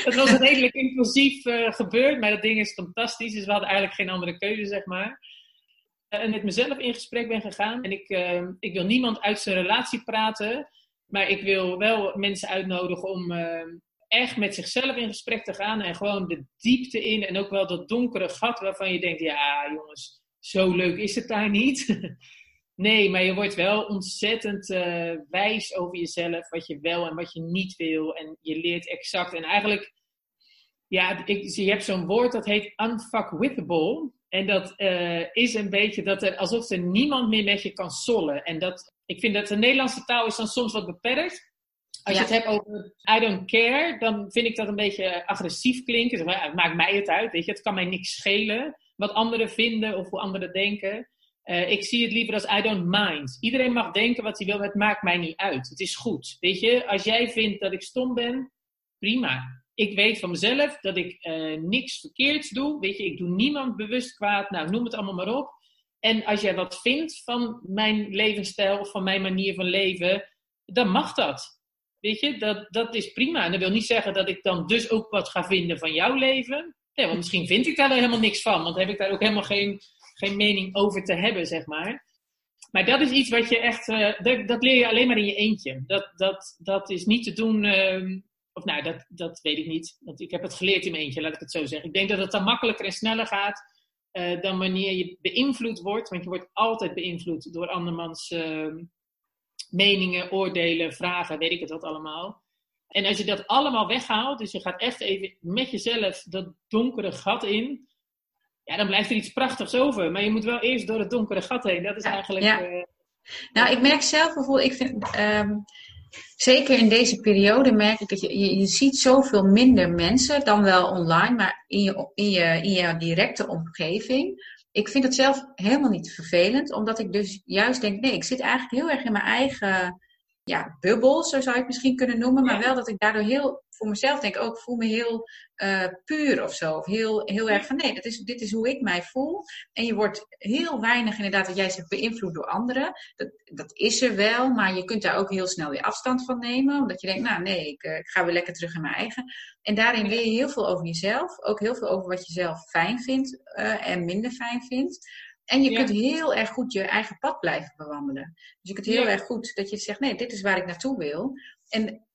Het was redelijk impulsief gebeurd, maar dat ding is fantastisch, dus we hadden eigenlijk geen andere keuze, zeg maar. En met mezelf in gesprek ben gegaan en ik, ehm, ik wil niemand uit zijn relatie praten. Maar ik wil wel mensen uitnodigen om uh, echt met zichzelf in gesprek te gaan. En gewoon de diepte in. En ook wel dat donkere gat waarvan je denkt: ja, jongens, zo leuk is het daar niet. *laughs* nee, maar je wordt wel ontzettend uh, wijs over jezelf. Wat je wel en wat je niet wil. En je leert exact. En eigenlijk, ja, ik, je hebt zo'n woord dat heet unfuckwithable. En dat uh, is een beetje dat er alsof er niemand meer met je kan sollen. En dat ik vind dat de Nederlandse taal is dan soms wat beperkt. Als je het hebt over I don't care, dan vind ik dat een beetje agressief klinken. Het maakt mij het uit, weet je. Het kan mij niks schelen wat anderen vinden of hoe anderen denken. Uh, ik zie het liever als I don't mind. Iedereen mag denken wat hij wil, maar het maakt mij niet uit. Het is goed. Weet je, als jij vindt dat ik stom ben, prima. Ik weet van mezelf dat ik uh, niks verkeerds doe. Weet je, ik doe niemand bewust kwaad. Nou, noem het allemaal maar op. En als jij wat vindt van mijn levensstijl of van mijn manier van leven, dan mag dat. Weet je, dat, dat is prima. En dat wil niet zeggen dat ik dan dus ook wat ga vinden van jouw leven. Ja, want misschien vind ik daar helemaal niks van, want heb ik daar ook helemaal geen, geen mening over te hebben, zeg maar. Maar dat is iets wat je echt, uh, dat, dat, leer je alleen maar in je eentje. Dat, dat, dat is niet te doen, uh, of nou, dat, dat weet ik niet. Want ik heb het geleerd in mijn eentje, laat ik het zo zeggen. Ik denk dat het dan makkelijker en sneller gaat uh, dan wanneer je beïnvloed wordt. Want je wordt altijd beïnvloed door andermans ehm, meningen, oordelen, vragen, weet ik het wat allemaal. En als je dat allemaal weghaalt, dus je gaat echt even met jezelf dat donkere gat in, ja, dan blijft er iets prachtigs over. Maar je moet wel eerst door het donkere gat heen. Dat is eigenlijk. Ja. Uh, nou, ik merk zelf bijvoorbeeld, ik vind, um, zeker in deze periode merk ik dat je, je, je, ziet zoveel minder mensen dan wel online, maar in je, in je, in je directe omgeving. Ik vind het zelf helemaal niet vervelend, omdat ik dus juist denk, nee, ik zit eigenlijk heel erg in mijn eigen ja, bubbel, zo zou je het misschien kunnen noemen. Maar wel dat ik daardoor heel, voor mezelf denk ook, voel me heel uh, puur of zo. Of heel, heel erg van, nee, dat is, dit is hoe ik mij voel. En je wordt heel weinig inderdaad, wat jij zegt, beïnvloed door anderen. Dat, dat is er wel, maar je kunt daar ook heel snel weer afstand van nemen. Omdat je denkt, nou nee, ik, uh, ik ga weer lekker terug in mijn eigen. En daarin leer je heel veel over jezelf. Ook heel veel over wat je zelf fijn vindt uh, en minder fijn vindt. En je kunt heel erg goed je eigen pad blijven bewandelen. Dus je kunt heel erg goed dat je zegt, nee, dit is waar ik naartoe wil. En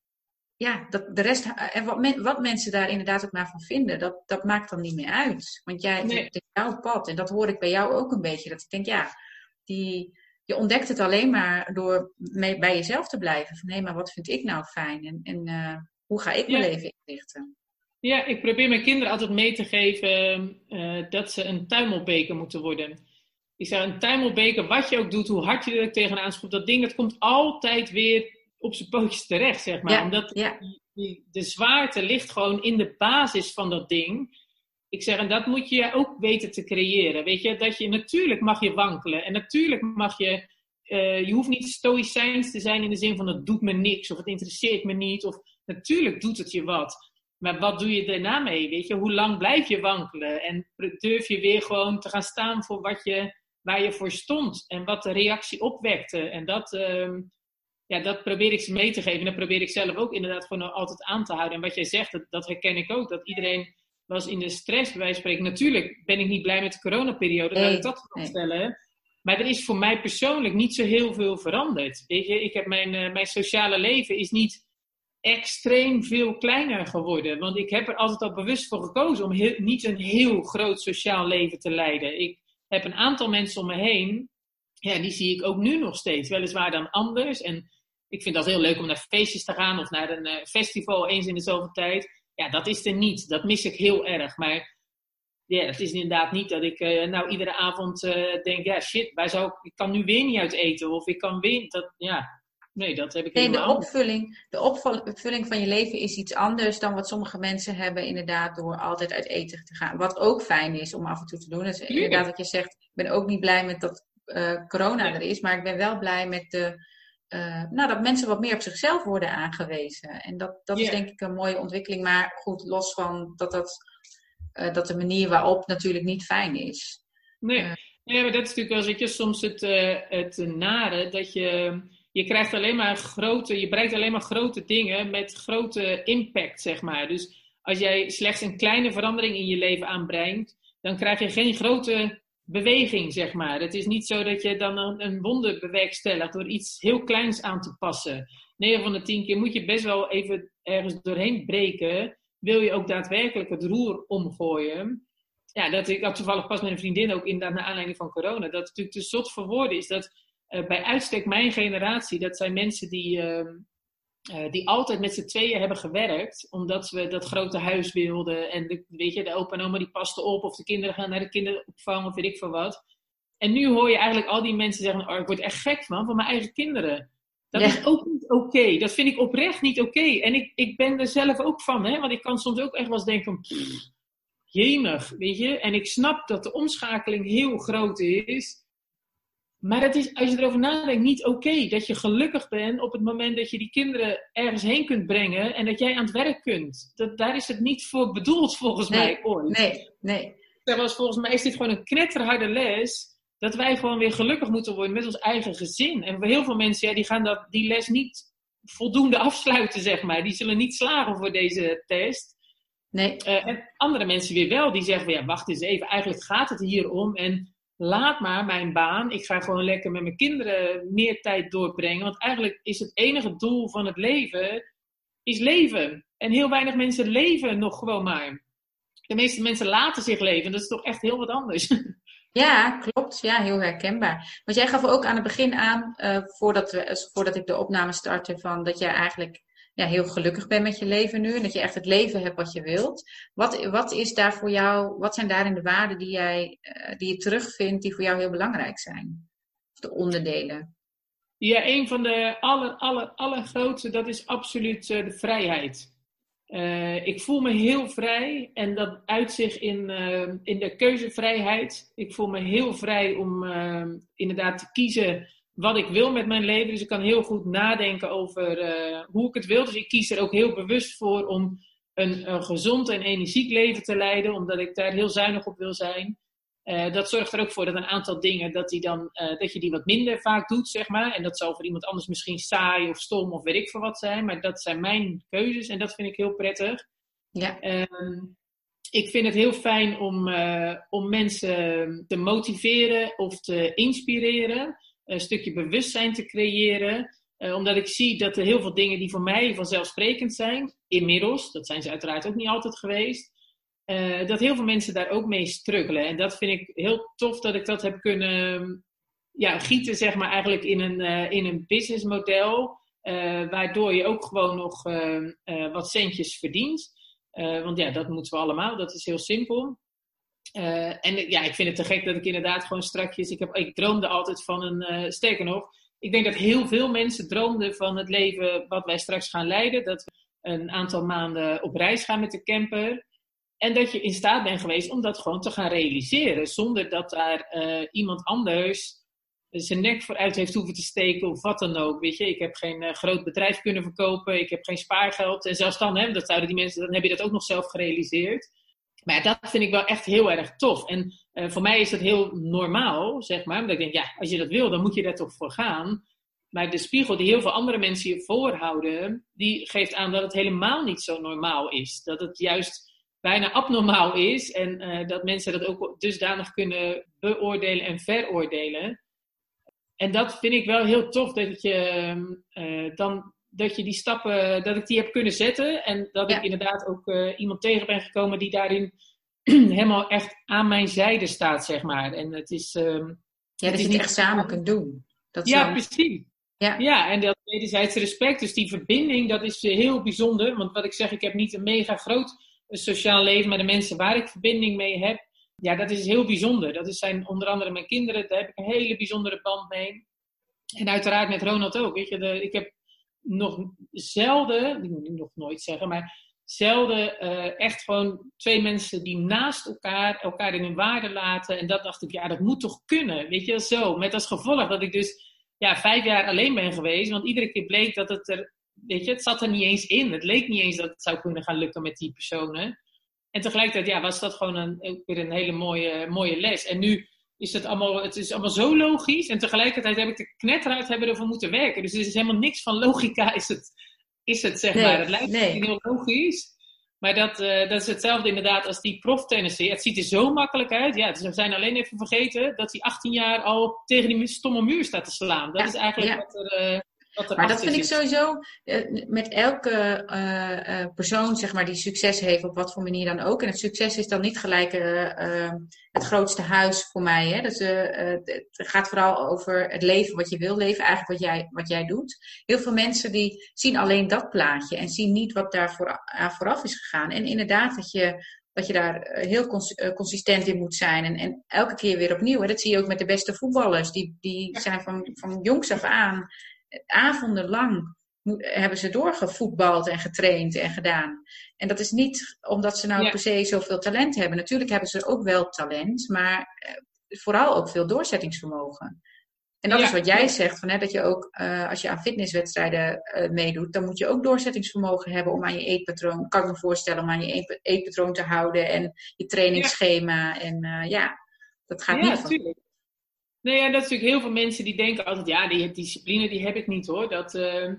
ja, dat, de rest, en wat, wat mensen daar inderdaad ook maar van vinden, dat, dat maakt dan niet meer uit. Want jij, nee. het is jouw pad. En dat hoor ik bij jou ook een beetje. Dat ik denk, ja, die, je ontdekt het alleen maar door mee, bij jezelf te blijven. Van, hé, maar wat vind ik nou fijn? En, en uh, hoe ga ik mijn ja. leven inrichten? Ja, ik probeer mijn kinderen altijd mee te geven uh, dat ze een tuimelbeker moeten worden. Ik zeg, een tuimelbeker, wat je ook doet, hoe hard je er tegenaan schopt, dat ding, dat komt altijd weer op zijn pootjes terecht, zeg maar. Ja, Omdat ja. die, de zwaarte ligt gewoon in de basis van dat ding. Ik zeg, en dat moet je ook weten te creëren. Weet je, dat je natuurlijk mag je wankelen. En natuurlijk mag je, uh, je hoeft niet stoïcijns te zijn in de zin van het doet me niks of het interesseert me niet. Of natuurlijk doet het je wat. Maar wat doe je daarna mee? Weet je, hoe lang blijf je wankelen? En durf je weer gewoon te gaan staan voor wat je waar je voor stond en wat de reactie opwekte. En dat, uh, ja, dat probeer ik ze mee te geven. En dat probeer ik zelf ook inderdaad gewoon altijd aan te houden. En wat jij zegt, dat, dat herken ik ook. Dat iedereen was in de stress, bij wijze van spreken. Natuurlijk ben ik niet blij met de coronaperiode, nee, laat ik dat. Nee. Maar er is voor mij persoonlijk niet zo heel veel veranderd. Weet je, ik heb mijn, uh, mijn sociale leven is niet extreem veel kleiner geworden. Want ik heb er altijd al bewust voor gekozen om heel, niet een heel groot sociaal leven te leiden. Ik, heb een aantal mensen om me heen, ja, die zie ik ook nu nog steeds. Weliswaar dan anders. En ik vind dat heel leuk om naar feestjes te gaan of naar een uh, festival eens in de zoveel tijd. Ja, dat is er niet. Dat mis ik heel erg. Maar ja, het is inderdaad niet dat ik uh, nou iedere avond uh, denk, ja shit, waar zou ik, kan nu weer niet uit eten. Of ik kan weer, dat, ja, Nee, dat heb ik nee, de opvulling, de opvulling van je leven is iets anders dan wat sommige mensen hebben, inderdaad, door altijd uit eten te gaan. Wat ook fijn is om af en toe te doen. is inderdaad wat je zegt, ik ben ook niet blij met dat uh, corona er is, maar ik ben wel blij met de, uh, nou, dat mensen wat meer op zichzelf worden aangewezen. En dat, dat is denk ik een mooie ontwikkeling, maar goed, los van dat, dat, uh, dat de manier waarop natuurlijk niet fijn is. Nee, nee maar dat is natuurlijk wel, weet je, soms het, het nare dat je je krijgt alleen maar grote, je bereikt alleen maar grote dingen met grote impact, zeg maar. Dus als jij slechts een kleine verandering in je leven aanbrengt, dan krijg je geen grote beweging, zeg maar. Het is niet zo dat je dan een, een wonder bewerkstelligt door iets heel kleins aan te passen. 9 van de 10 keer moet je best wel even ergens doorheen breken. Wil je ook daadwerkelijk het roer omgooien? Ja, dat, ik had toevallig pas met een vriendin ook inderdaad naar aanleiding van corona. Dat natuurlijk te zot voor woorden is dat uh, bij uitstek mijn generatie, dat zijn mensen die, uh, uh, die altijd met z'n tweeën hebben gewerkt, omdat we dat grote huis wilden. En de, weet je, de opa en oma die pasten op, of de kinderen gaan naar de kinderopvang, of weet ik veel wat. En nu hoor je eigenlijk al die mensen zeggen: Oh, ik word echt gek van, van mijn eigen kinderen. Dat ja. is ook niet oké. Okay. Dat vind ik oprecht niet oké. Okay. En ik, ik ben er zelf ook van, hè? want ik kan soms ook echt wel eens denken: pff, jemig, weet je. En ik snap dat de omschakeling heel groot is. Maar het is, als je erover nadenkt, niet oké okay dat je gelukkig bent op het moment dat je die kinderen ergens heen kunt brengen en dat jij aan het werk kunt. Dat, daar is het niet voor bedoeld, volgens nee, mij ooit. Nee, nee. Terwijl volgens mij is dit gewoon een knetterharde les. Dat wij gewoon weer gelukkig moeten worden met ons eigen gezin. En heel veel mensen, ja, die gaan dat, die les niet voldoende afsluiten, zeg maar. Die zullen niet slagen voor deze test. Nee. en andere mensen weer wel, die zeggen, ja, wacht eens even, eigenlijk gaat het hier om. En laat maar mijn baan. Ik ga gewoon lekker met mijn kinderen meer tijd doorbrengen. Want eigenlijk is het enige doel van het leven, is leven. En heel weinig mensen leven nog gewoon maar. De meeste mensen laten zich leven. Dat is toch echt heel wat anders. *laughs* Ja, klopt. Ja, heel herkenbaar. Want jij gaf ook aan het begin aan, uh, voordat, we, voordat ik de opname startte, van dat jij eigenlijk ja, heel gelukkig bent met je leven nu. En dat je echt het leven hebt wat je wilt. Wat, wat is daar voor jou, wat zijn daarin de waarden die, jij, uh, die je terugvindt, die voor jou heel belangrijk zijn? De onderdelen? Ja, een van de aller, aller, allergrootste, dat is absoluut uh, de vrijheid. Uh, ik voel me heel vrij en dat uit zich in, in de keuzevrijheid. Ik voel me heel vrij om inderdaad te kiezen wat ik wil met mijn leven. Dus ik kan heel goed nadenken over hoe ik het wil. Dus ik kies er ook heel bewust voor om een, een gezond en energiek leven te leiden, omdat ik daar heel zuinig op wil zijn. Uh, dat zorgt er ook voor dat een aantal dingen, dat, die dan, uh, dat je die wat minder vaak doet, zeg maar. En dat zal voor iemand anders misschien saai of stom of weet ik veel wat zijn. Maar dat zijn mijn keuzes en dat vind ik heel prettig. Ja. Uh, ik vind het heel fijn om, eh, om mensen te motiveren of te inspireren. Een stukje bewustzijn te creëren. omdat ik zie dat er heel veel dingen die voor mij vanzelfsprekend zijn, inmiddels, dat zijn ze uiteraard ook niet altijd geweest, uh, dat heel veel mensen daar ook mee struggelen. En dat vind ik heel tof dat ik dat heb kunnen ja, gieten, zeg maar, eigenlijk in een, uh, in een businessmodel. Uh, waardoor je ook gewoon nog wat centjes verdient. want ja, dat moeten we allemaal, dat is heel simpel. En ja, ik vind het te gek dat ik inderdaad gewoon strakjes. Ik, heb, ik droomde altijd van een. sterker nog, ik denk dat heel veel mensen droomden van het leven wat wij straks gaan leiden. Dat we een aantal maanden op reis gaan met de camper. En dat je in staat bent geweest om dat gewoon te gaan realiseren. Zonder dat daar uh, iemand anders zijn nek vooruit heeft hoeven te steken of wat dan ook. Weet je, ik heb geen uh, groot bedrijf kunnen verkopen. Ik heb geen spaargeld. En zelfs dan, hè, dat zouden die mensen, dan heb je dat ook nog zelf gerealiseerd. Maar dat vind ik wel echt heel erg tof. En uh, voor mij is dat heel normaal, zeg maar. Omdat ik denk, ja, als je dat wil, dan moet je daar toch voor gaan. Maar de spiegel die heel veel andere mensen je voorhouden, die geeft aan dat het helemaal niet zo normaal is. Dat het juist bijna abnormaal is. En uh, dat mensen dat ook dusdanig kunnen beoordelen en veroordelen. En dat vind ik wel heel tof dat je uh, dan dat je die stappen, dat ik die heb kunnen zetten. En dat ja. ik inderdaad ook uh, iemand tegen ben gekomen die daarin *clears throat* helemaal echt aan mijn zijde staat, zeg maar. En het is. Um, ja, dat je het echt samen kunt doen. Dat ja, zo... precies. Ja. ja, en dat wederzijds respect. Dus die verbinding, dat is heel bijzonder. Want wat ik zeg, ik heb niet een mega groot een sociaal leven met de mensen waar ik verbinding mee heb. Ja, dat is heel bijzonder. Dat zijn onder andere mijn kinderen, daar heb ik een hele bijzondere band mee. En uiteraard met Ronald ook. Weet je, de, ik heb nog zelden, ik moet nog nooit zeggen, maar zelden uh, echt gewoon twee mensen die naast elkaar elkaar in hun waarde laten. En dat dacht ik, ja, dat moet toch kunnen. Weet je, zo. Met als gevolg dat ik dus ja, vijf jaar alleen ben geweest. Want iedere keer bleek dat het er weet je, het zat er niet eens in. Het leek niet eens dat het zou kunnen gaan lukken met die personen. En tegelijkertijd ja, was dat gewoon een, weer een hele mooie, mooie les. En nu is het allemaal, het is allemaal zo logisch. En tegelijkertijd heb ik de knetter uit hebben ervoor moeten werken. Dus er is helemaal niks van logica is het, is het zeg nee, maar. Het lijkt nee. heel logisch. Maar dat, uh, dat is hetzelfde inderdaad als die proftennisser. Het ziet er zo makkelijk uit. Ja, dus we zijn alleen even vergeten dat hij 18 jaar al tegen die stomme muur staat te slaan. Dat Ja, is eigenlijk ja. wat er, uh, Maar dat vind ik sowieso eh, met elke eh, eh, persoon zeg maar, die succes heeft, op wat voor manier dan ook. En het succes is dan niet gelijk het grootste huis voor mij. Hè? Dus, het gaat vooral over het leven wat je wil leven, eigenlijk wat jij, wat jij doet. Heel veel mensen die zien alleen dat plaatje en zien niet wat daar voor, aan vooraf is gegaan. En inderdaad dat je, dat je daar heel cons- consistent in moet zijn. En, en elke keer weer opnieuw. Hè? Dat zie je ook met de beste voetballers. Die, die zijn van, van jongs af aan avondenlang hebben ze doorgevoetbald en getraind en gedaan. En dat is niet omdat ze nou Ja. per se zoveel talent hebben. Natuurlijk hebben ze ook wel talent, maar eh, vooral ook veel doorzettingsvermogen. En dat Ja, is wat jij zegt, van, hè, dat je ook eh, als je aan fitnesswedstrijden eh, meedoet, dan moet je ook doorzettingsvermogen hebben om aan je eetpatroon, kan ik me voorstellen, om aan je eet- eetpatroon te houden en je trainingsschema. En eh, ja, dat gaat Ja, niet natuurlijk. Nee, ja, dat is natuurlijk heel veel mensen die denken altijd, ja, die discipline die heb ik niet hoor. Dat, eh,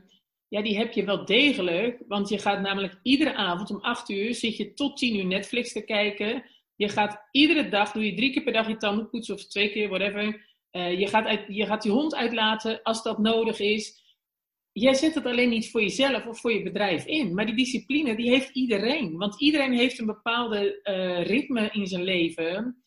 ja, die heb je wel degelijk. Want je gaat namelijk iedere avond om 8 uur zit je tot 10 uur Netflix te kijken. Je gaat iedere dag, doe je drie keer per dag je tanden poetsen of twee keer, whatever. Uh, je, gaat je gaat je hond uitlaten als dat nodig is. Jij zet het alleen niet voor jezelf of voor je bedrijf in. Maar die discipline, die heeft iedereen. Want iedereen heeft een bepaalde uh, ritme in zijn leven.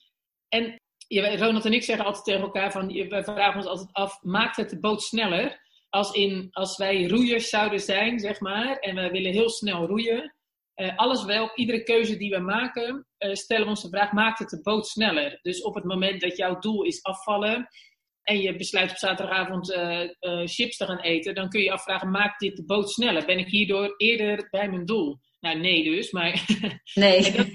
En Ronald en ik zeggen altijd tegen elkaar van, we vragen ons altijd af, maakt het de boot sneller? Als, in, als wij roeiers zouden zijn, zeg maar, en we willen heel snel roeien, uh, alles wel, iedere keuze die we maken, uh, stellen we ons de vraag, maakt het de boot sneller? Dus op het moment dat jouw doel is afvallen en je besluit op zaterdagavond uh, chips te gaan eten, dan kun je je afvragen, maakt dit de boot sneller? Ben ik hierdoor eerder bij mijn doel? Nou, nee dus, maar... *laughs* Nee. dat,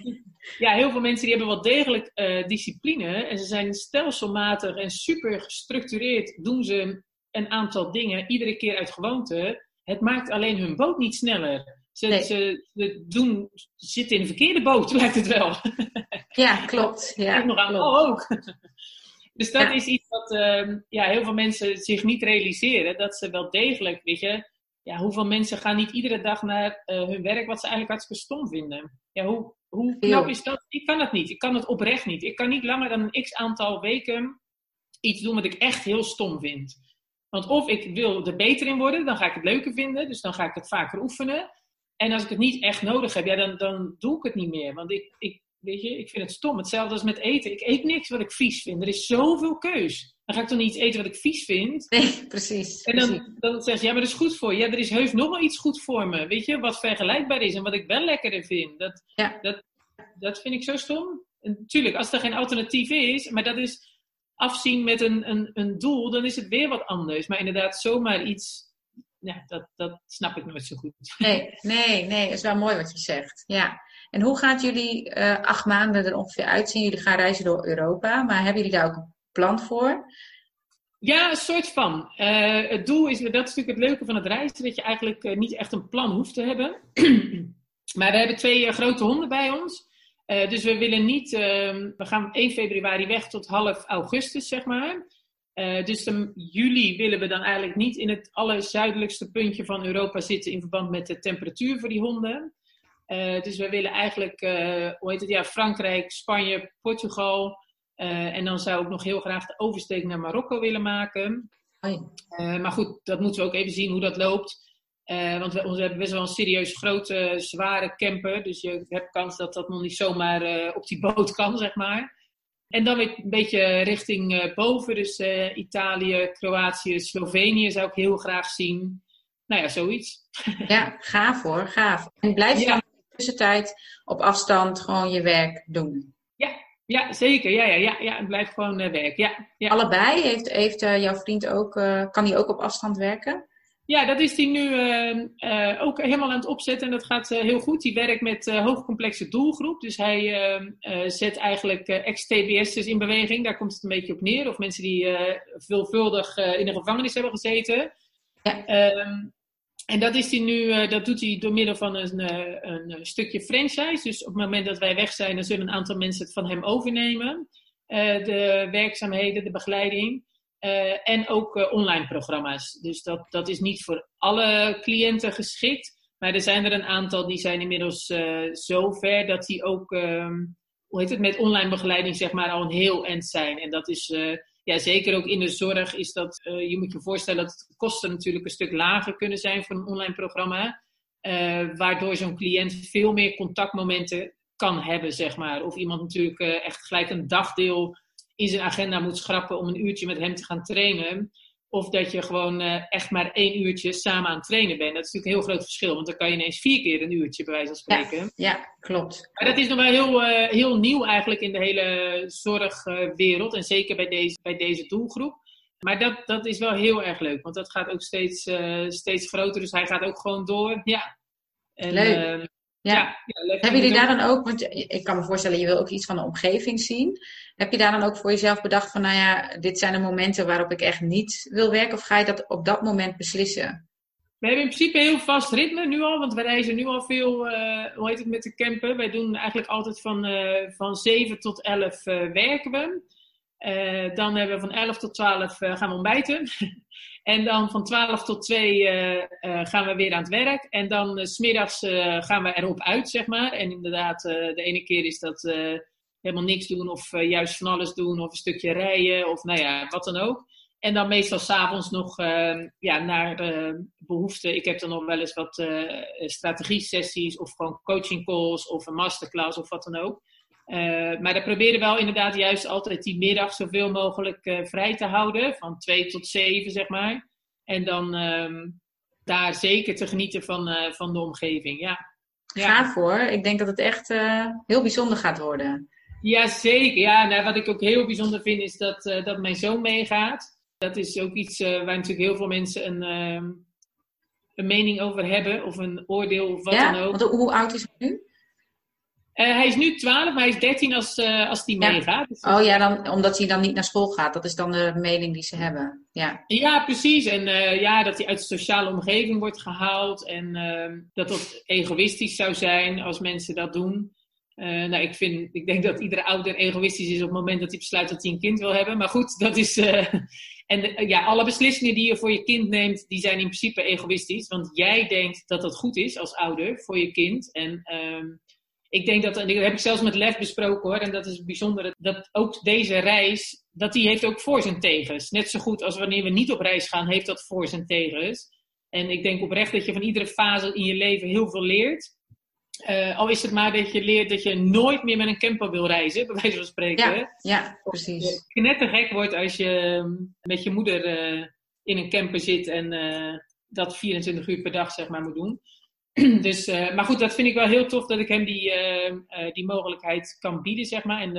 ja, heel veel mensen die hebben wel degelijk discipline en ze zijn stelselmatig en super gestructureerd, doen ze een aantal dingen iedere keer uit gewoonte. Het maakt alleen hun boot niet sneller. Ze, nee. ze, ze doen, zitten in de verkeerde boot, *laughs* lijkt het wel. Ja, klopt. *laughs* Ja, nog aan klopt. ook. *laughs* Dus dat ja. is iets wat uh, ja, heel veel mensen zich niet realiseren. Dat ze wel degelijk, weet je, ja, hoeveel mensen gaan niet iedere dag naar uh, hun werk wat ze eigenlijk hartstikke stom vinden. Ja, hoe, hoe knap is dat? Ik kan het niet. Ik kan het oprecht niet. Ik kan niet langer dan een x aantal weken iets doen wat ik echt heel stom vind. Want of ik wil er beter in worden, dan ga ik het leuker vinden. Dus dan ga ik het vaker oefenen. En als ik het niet echt nodig heb, ja, dan, dan doe ik het niet meer. Want ik, ik, weet je, ik vind het stom. Hetzelfde als met eten. Ik eet niks wat ik vies vind. Er is zoveel keus. Dan ga ik toch niet iets eten wat ik vies vind? Nee, precies. En dan, precies. dan zeg je, ja, maar dat is goed voor je. Ja, er is heus nog wel iets goed voor me. Weet je, wat vergelijkbaar is en wat ik wel lekkerder vind. Dat, ja. dat, dat vind ik zo stom. En natuurlijk, als er geen alternatief is, maar dat is afzien met een, een, een doel, dan is het weer wat anders. Maar inderdaad, zomaar iets ja, dat, dat snap ik nooit zo goed. Nee, nee, nee, dat is wel mooi wat je zegt. Ja. En hoe gaat jullie uh, acht maanden er ongeveer uitzien? Jullie gaan reizen door Europa, maar hebben jullie daar ook plan voor? Ja, een soort van. Uh, het doel is, dat is natuurlijk het leuke van het reizen, dat je eigenlijk uh, niet echt een plan hoeft te hebben. *clears throat* maar we hebben twee grote honden bij ons. dus we willen niet, we gaan 1 februari weg tot half augustus, zeg maar. Dus in juli willen we dan eigenlijk niet in het allerzuidelijkste puntje van Europa zitten in verband met de temperatuur voor die honden. Dus we willen eigenlijk, hoe heet het, ja, Frankrijk, Spanje, Portugal. En dan zou ik nog heel graag de oversteek naar Marokko willen maken. maar goed, dat moeten we ook even zien hoe dat loopt. want we, we, hebben best wel een serieus grote, zware camper. Dus je hebt kans dat dat nog niet zomaar op die boot kan, zeg maar. En dan weer een beetje richting boven, dus Italië, Kroatië, Slovenië zou ik heel graag zien. Nou ja, zoiets. *laughs* Ja, gaaf hoor, gaaf. En blijf je ja. dan in de tussentijd op afstand gewoon je werk doen? Ja, zeker. Ja, ja, ja, ja. blijf gewoon uh, werken. Ja, ja. Allebei? Heeft, heeft jouw vriend ook, kan hij ook op afstand werken? Ja, dat is hij nu ook helemaal aan het opzetten en dat gaat heel goed. Hij werkt met hoogcomplexe doelgroep, dus hij ehm, zet eigenlijk ex-TBS'ers in beweging. Daar komt het een beetje op neer. Of mensen die veelvuldig in de gevangenis hebben gezeten. Ja. Ehm, en dat, is hij nu, dat doet hij door middel van een, een stukje franchise. Dus op het moment dat wij weg zijn, dan zullen een aantal mensen het van hem overnemen. de werkzaamheden, de begeleiding. En ook online programma's. Dus dat, dat is niet voor alle cliënten geschikt. Maar er zijn er een aantal die zijn inmiddels zo ver dat die ook, um, hoe heet het, met online begeleiding zeg maar al een heel eind zijn. En dat is, ja zeker ook in de zorg is dat, je moet je voorstellen dat de kosten natuurlijk een stuk lager kunnen zijn voor een online programma. waardoor zo'n cliënt veel meer contactmomenten kan hebben, zeg maar. Of iemand natuurlijk echt gelijk een dagdeel in zijn agenda moet schrappen om een uurtje met hem te gaan trainen. Of dat je gewoon uh, echt maar één uurtje samen aan het trainen bent. Dat is natuurlijk een heel groot verschil. Want dan kan je ineens vier keer een uurtje bij wijze van spreken. Ja, ja klopt. Maar dat is nog wel heel, uh, heel nieuw eigenlijk in de hele zorgwereld. en zeker bij deze, bij deze doelgroep. Maar dat, dat is wel heel erg leuk. Want dat gaat ook steeds, uh, steeds groter. Dus hij gaat ook gewoon door. Ja. En, leuk. Ja. ja, ja Hebben jullie daar dan ook, want ik kan me voorstellen, je wil ook iets van de omgeving zien. Heb je daar dan ook voor jezelf bedacht van, nou ja, dit zijn de momenten waarop ik echt niet wil werken? Of ga je dat op dat moment beslissen? We hebben in principe een heel vast ritme nu al, want we reizen nu al veel, uh, hoe heet het, met de camper. Wij doen eigenlijk altijd van, uh, van 7 tot 11 uh, werken we. Dan hebben we van 11 tot 12 gaan we ontbijten. *laughs* En dan van 12 tot 2 uh, uh, gaan we weer aan het werk. En dan smiddags gaan we erop uit, zeg maar. En inderdaad, de ene keer is dat helemaal niks doen of juist van alles doen of een stukje rijden of nou ja, wat dan ook. En dan meestal s'avonds nog ja, naar behoefte. Ik heb dan nog wel eens wat strategie-sessies of gewoon coaching calls of een masterclass of wat dan ook. Uh, maar daar proberen wel inderdaad juist altijd die middag zoveel mogelijk uh, vrij te houden. Van 2 tot 7, zeg maar. En dan um, daar zeker te genieten van, uh, van de omgeving. Ja. ja. Ga voor. Ik denk dat het echt heel bijzonder gaat worden. Ja, zeker. Ja, nou, wat ik ook heel bijzonder vind is dat, dat mijn zoon meegaat. Dat is ook iets waar natuurlijk heel veel mensen een, ehm, een mening over hebben. Of een oordeel of wat ja? dan ook. Want hoe oud is hij nu? Uh, hij is nu 12, maar hij is 13 als, uh, als die ja. meegaat. Dus oh ja, dan, omdat hij dan niet naar school gaat. Dat is dan de mening die ze hebben. Ja, ja precies. En uh, ja, dat hij uit de sociale omgeving wordt gehaald. En ehm, dat dat egoïstisch zou zijn als mensen dat doen. nou, ik, vind, ik denk dat iedere ouder egoïstisch is op het moment dat hij besluit dat hij een kind wil hebben. Maar goed, dat is. *laughs* en ja, alle beslissingen die je voor je kind neemt, die zijn in principe egoïstisch. Want jij denkt dat dat goed is als ouder voor je kind. En. Ehm, ik denk dat, en dat heb ik zelfs met Lef besproken hoor, en dat is bijzonder, dat ook deze reis, dat die heeft ook voor zijn tegens. Net zo goed als wanneer we niet op reis gaan, heeft dat voor zijn tegens. En ik denk oprecht dat je van iedere fase in je leven heel veel leert. Uh, al is het maar dat je leert dat je nooit meer met een camper wil reizen, bij wijze van spreken. Ja, ja precies. Of je knettergek wordt als je met je moeder uh, in een camper zit en uh, dat 24 uur per dag zeg maar moet doen. *clears throat* dus, uh, maar goed, dat vind ik wel heel tof dat ik hem die, uh, uh, die mogelijkheid kan bieden, zeg maar. En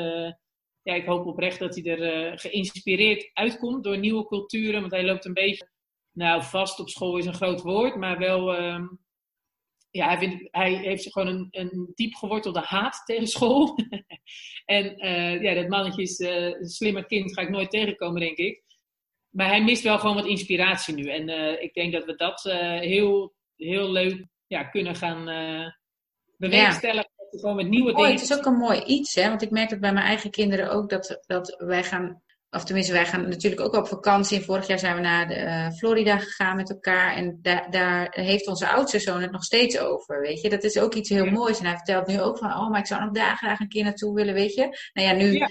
ja, ik hoop oprecht dat hij er geïnspireerd uitkomt door nieuwe culturen. Want hij loopt een beetje, nou vast op school is een groot woord, maar wel, ehm, ja, hij, hij heeft gewoon een, een diep gewortelde haat tegen school. *laughs* en ja, dat mannetje is een slimmer kind, ga ik nooit tegenkomen, denk ik. Maar hij mist wel gewoon wat inspiratie nu. En ik denk dat we dat heel, heel leuk ja, kunnen gaan uh, bewerkstelligen. Ja. Gewoon met nieuwe dingen. Het is ook een mooi iets, hè? want ik merk het bij mijn eigen kinderen ook dat, dat wij gaan, of tenminste, wij gaan natuurlijk ook op vakantie. Vorig jaar zijn we naar de, uh, Florida gegaan met elkaar en da daar heeft onze oudste zoon het nog steeds over. Weet je, dat is ook iets heel ja. moois. En hij vertelt nu ook van, oh, maar ik zou nog daar graag een keer naartoe willen, weet je. Nou ja, nu. Ja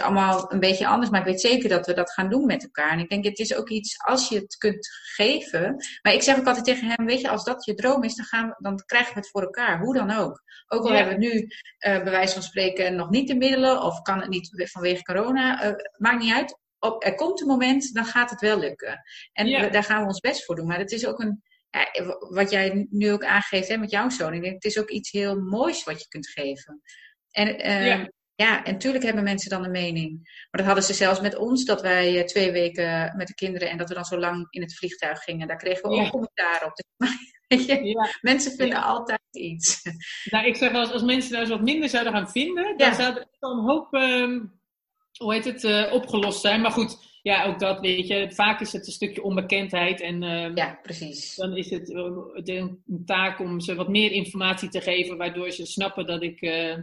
allemaal een beetje anders, maar ik weet zeker dat we dat gaan doen met elkaar. En ik denk, het is ook iets, als je het kunt geven. Maar ik zeg ook altijd tegen hem, weet je, als dat je droom is, dan, gaan we, dan krijgen we het voor elkaar. Hoe dan ook. Ook al ja. hebben we nu, uh, bij wijze van spreken, nog niet de middelen, of kan het niet vanwege corona, uh, maakt niet uit. Op, er komt een moment, dan gaat het wel lukken. En ja. we, daar gaan we ons best voor doen. Maar het is ook een, ja, wat jij nu ook aangeeft hè, met jouw zoon. Ik denk, het is ook iets heel moois wat je kunt geven. En uh, ja. Ja, en natuurlijk hebben mensen dan een mening. Maar dat hadden ze zelfs met ons, dat wij uh, twee weken met de kinderen en dat we dan zo lang in het vliegtuig gingen. Daar kregen we ook commentaar op. *laughs* Dus, ja. Mensen vinden altijd iets. *laughs* Nou, ik zeg wel eens, als mensen daar eens wat minder zouden gaan vinden, dan zou er een hoop, um, hoe heet het, uh, opgelost zijn. Maar goed, ja, ook dat weet je. Vaak is het een stukje onbekendheid. En um, ja, precies. dan is het een taak om ze wat meer informatie te geven, waardoor ze snappen dat ik. Uh,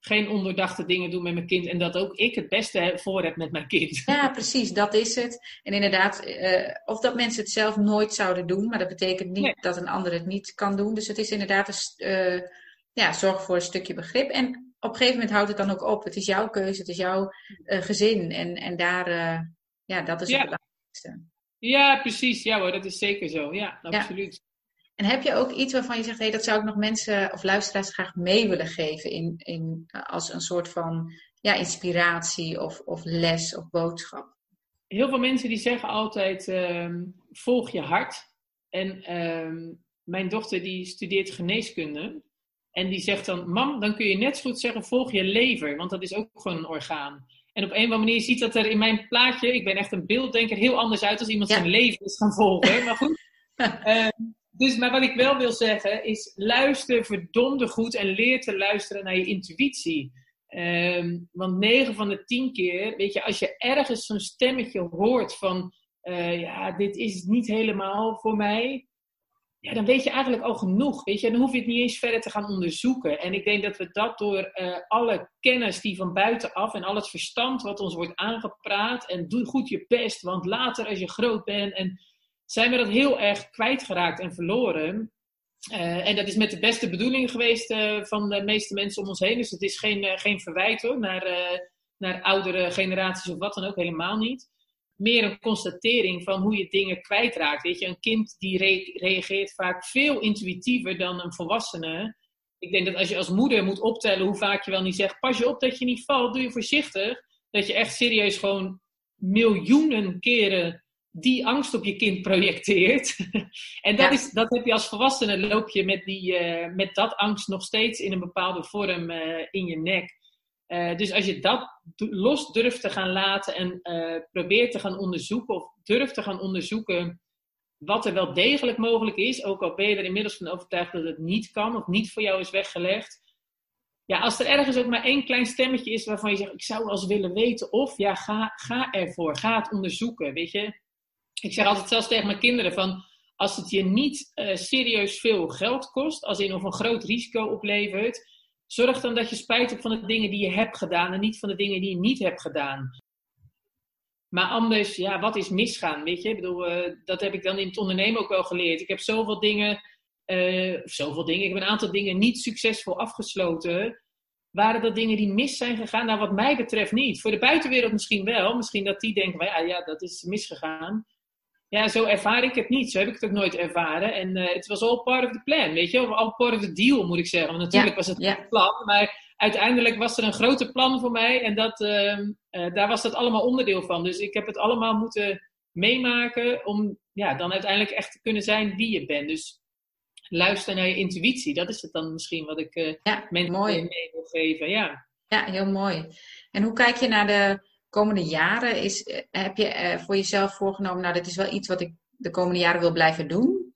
geen ondoordachte dingen doen met mijn kind. En dat ook ik het beste voor heb met mijn kind. Ja, precies, dat is het. En inderdaad, uh, of dat mensen het zelf nooit zouden doen, maar dat betekent niet nee. dat een ander het niet kan doen. Dus het is inderdaad een, uh, ja, zorg voor een stukje begrip. En op een gegeven moment houdt het dan ook op. Het is jouw keuze, het is jouw uh, gezin. En, en daar, ja, dat is ja. het belangrijkste. Ja, precies. Ja hoor, dat is zeker zo. Ja, absoluut. En heb je ook iets waarvan je zegt, hey, dat zou ik nog mensen of luisteraars graag mee willen geven in, in, als een soort van ja, inspiratie of, of les of boodschap? Heel veel mensen die zeggen altijd, um, volg je hart. En um, mijn dochter die studeert geneeskunde. En die zegt dan, mam, dan kun je net zo goed zeggen, volg je lever. Want dat is ook gewoon een orgaan. En op een of andere manier ziet dat er in mijn plaatje, ik ben echt een beelddenker, heel anders uit als iemand ja. zijn leven is gaan volgen. Maar goed. um, *laughs* dus, maar wat ik wel wil zeggen is, luister verdomde goed en leer te luisteren naar je intuïtie. Um, want 9 van de 10 keer, weet je, als je ergens zo'n stemmetje hoort van, uh, ja, dit is niet helemaal voor mij, ja, dan weet je eigenlijk al genoeg, weet je. Dan hoef je het niet eens verder te gaan onderzoeken. En ik denk dat we dat door uh, alle kennis die van buitenaf en al het verstand wat ons wordt aangepraat en doe goed je best, want later als je groot bent en zijn we dat heel erg kwijtgeraakt en verloren. Uh, en dat is met de beste bedoelingen geweest uh, van de meeste mensen om ons heen. Dus het is geen, uh, geen verwijt hoor, naar, naar oudere generaties of wat dan ook, helemaal niet. Meer een constatering van hoe je dingen kwijtraakt. Weet je, een kind die re reageert vaak veel intuïtiever dan een volwassene. Ik denk dat als je als moeder moet optellen hoe vaak je wel niet zegt: pas je op dat je niet valt, doe je voorzichtig. Dat je echt serieus gewoon miljoenen keren die angst op je kind projecteert. *laughs* en dat, is, dat heb je als volwassene, loop je met, die, uh, met dat angst nog steeds in een bepaalde vorm uh, in je nek. Uh, dus als je dat los durft te gaan laten en probeert te gaan onderzoeken, of durft te gaan onderzoeken wat er wel degelijk mogelijk is, ook al ben je er inmiddels van overtuigd dat het niet kan of niet voor jou is weggelegd. Ja, als er ergens ook maar één klein stemmetje is waarvan je zegt, ik zou wel eens willen weten, of ja, ga, ga ervoor, ga het onderzoeken, weet je ik zeg altijd zelfs tegen mijn kinderen van, als het je niet uh, serieus veel geld kost, als in of een groot risico oplevert, zorg dan dat je spijt hebt van de dingen die je hebt gedaan en niet van de dingen die je niet hebt gedaan. Maar anders, ja, wat is misgaan, weet je? Ik bedoel, uh, dat heb ik dan in het ondernemen ook wel geleerd. Ik heb zoveel dingen, uh, zoveel dingen, ik heb een aantal dingen niet succesvol afgesloten. Waren dat dingen die mis zijn gegaan? Nou, wat mij betreft niet. Voor de buitenwereld misschien wel. Misschien dat die denken, ja, ja, dat is misgegaan. Ja, zo ervaar ik het niet. Zo heb ik het ook nooit ervaren. En uh, het was all part of the plan, weet je? All part of the deal, moet ik zeggen. Want natuurlijk was het een plan, maar uiteindelijk was er een groter plan voor mij. En dat, uh, uh, daar was dat allemaal onderdeel van. Dus ik heb het allemaal moeten meemaken om ja, dan uiteindelijk echt te kunnen zijn wie je bent. Dus luister naar je intuïtie. Dat is het dan misschien wat ik ja, mensen mooi. mee wil geven. Ja. ja, heel mooi. En hoe kijk je naar de komende jaren is, eh, heb je uh, voor jezelf voorgenomen, nou, dit is wel iets wat ik de komende jaren wil blijven doen?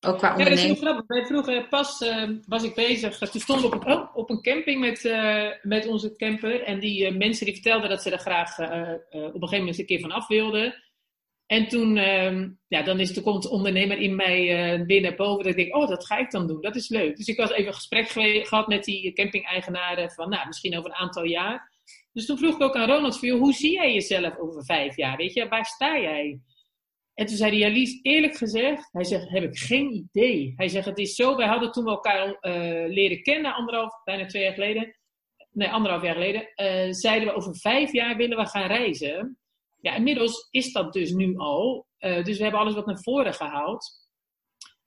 Ook qua onderneming. Ja, dat is heel grappig. vroeger pas uh, was ik bezig. Toen stonden we op een, op een camping met, uh, met onze camper. En die mensen die vertelden dat ze er graag op een gegeven moment een keer van af wilden. En toen, ehm, ja, dan is, toen komt de ondernemer in mij binnen boven. Dat ik denk, oh, dat ga ik dan doen. Dat is leuk. Dus ik had even een gesprek gehad met die camping-eigenaren. Van, nou, misschien over een aantal jaar. Dus toen vroeg ik ook aan Ronald, voor, hoe zie jij jezelf over vijf jaar? Weet je, waar sta jij? En toen zei hij, ja Lies, eerlijk gezegd, hij zegt, heb ik geen idee. Hij zegt, het is zo, wij hadden toen we elkaar uh, leren kennen, anderhalf, bijna twee jaar geleden, nee, anderhalf jaar geleden, uh, zeiden we over vijf jaar willen we gaan reizen. Ja, inmiddels is dat dus nu al. Uh, dus we hebben alles wat naar voren gehaald.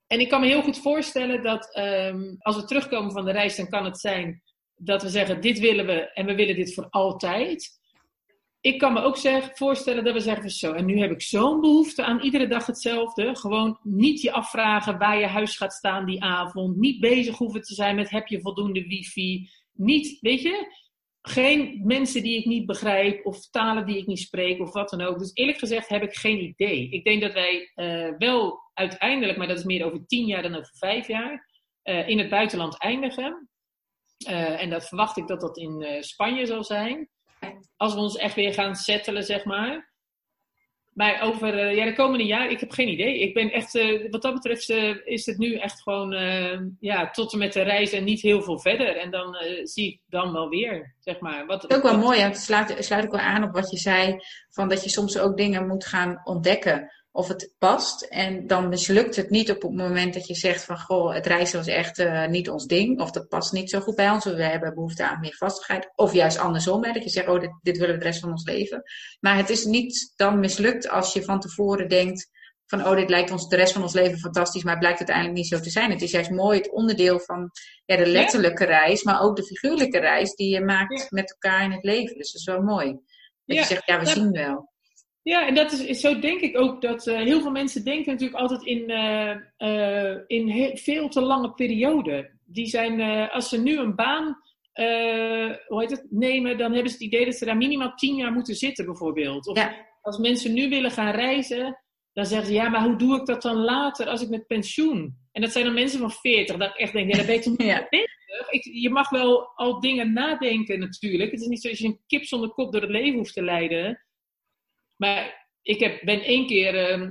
En ik kan me heel goed voorstellen dat um, als we terugkomen van de reis, dan kan het zijn dat we zeggen, dit willen we en we willen dit voor altijd. Ik kan me ook voorstellen dat we zeggen zo, en nu heb ik zo'n behoefte aan iedere dag hetzelfde. Gewoon niet je afvragen waar je huis gaat staan die avond. Niet bezig hoeven te zijn met heb je voldoende wifi. Niet, weet je, geen mensen die ik niet begrijp of talen die ik niet spreek of wat dan ook. Dus eerlijk gezegd heb ik geen idee. Ik denk dat wij uh, wel uiteindelijk, maar dat is meer over tien jaar dan over vijf jaar, uh, in het buitenland eindigen. Uh, en dat verwacht ik dat dat in uh, Spanje zal zijn. Als we ons echt weer gaan settelen, zeg maar. Maar over uh, ja, de komende jaren, ik heb geen idee. Ik ben echt, wat dat betreft, is het nu echt gewoon ja, tot en met de reis en niet heel veel verder. En dan zie ik dan wel weer, zeg maar. Wat, ook wel mooi, het sluit, sluit ook wel aan op wat je zei, van dat je soms ook dingen moet gaan ontdekken of het past. En dan mislukt het niet op het moment dat je zegt van goh, het reizen was echt uh, niet ons ding. Of dat past niet zo goed bij ons. Of we hebben behoefte aan meer vastigheid. Of juist andersom, hè, dat je zegt, oh, dit, dit willen we de rest van ons leven. Maar het is niet dan mislukt als je van tevoren denkt van oh, dit lijkt ons de rest van ons leven fantastisch, maar het blijkt uiteindelijk niet zo te zijn. Het is juist mooi het onderdeel van ja, de letterlijke reis, maar ook de figuurlijke reis die je maakt met elkaar in het leven. Dus dat is wel mooi. Dat je zegt, ja, we zien wel. Ja, en dat is, zo denk ik ook dat uh, heel veel mensen denken natuurlijk altijd in, uh, uh, in he, veel te lange perioden. Die zijn, als ze nu een baan hoe heet het, nemen, dan hebben ze het idee dat ze daar minimaal tien jaar moeten zitten, bijvoorbeeld. Of ja. als mensen nu willen gaan reizen, dan zeggen ze, ja, maar hoe doe ik dat dan later als ik met pensioen? En dat zijn dan mensen van 40, dat ik echt denk, ja, dat weet je niet ja. Ik, je mag wel al dingen nadenken natuurlijk. Het is niet zo dat je een kip zonder kop door het leven hoeft te leiden. Maar ik heb, ben één keer, uh,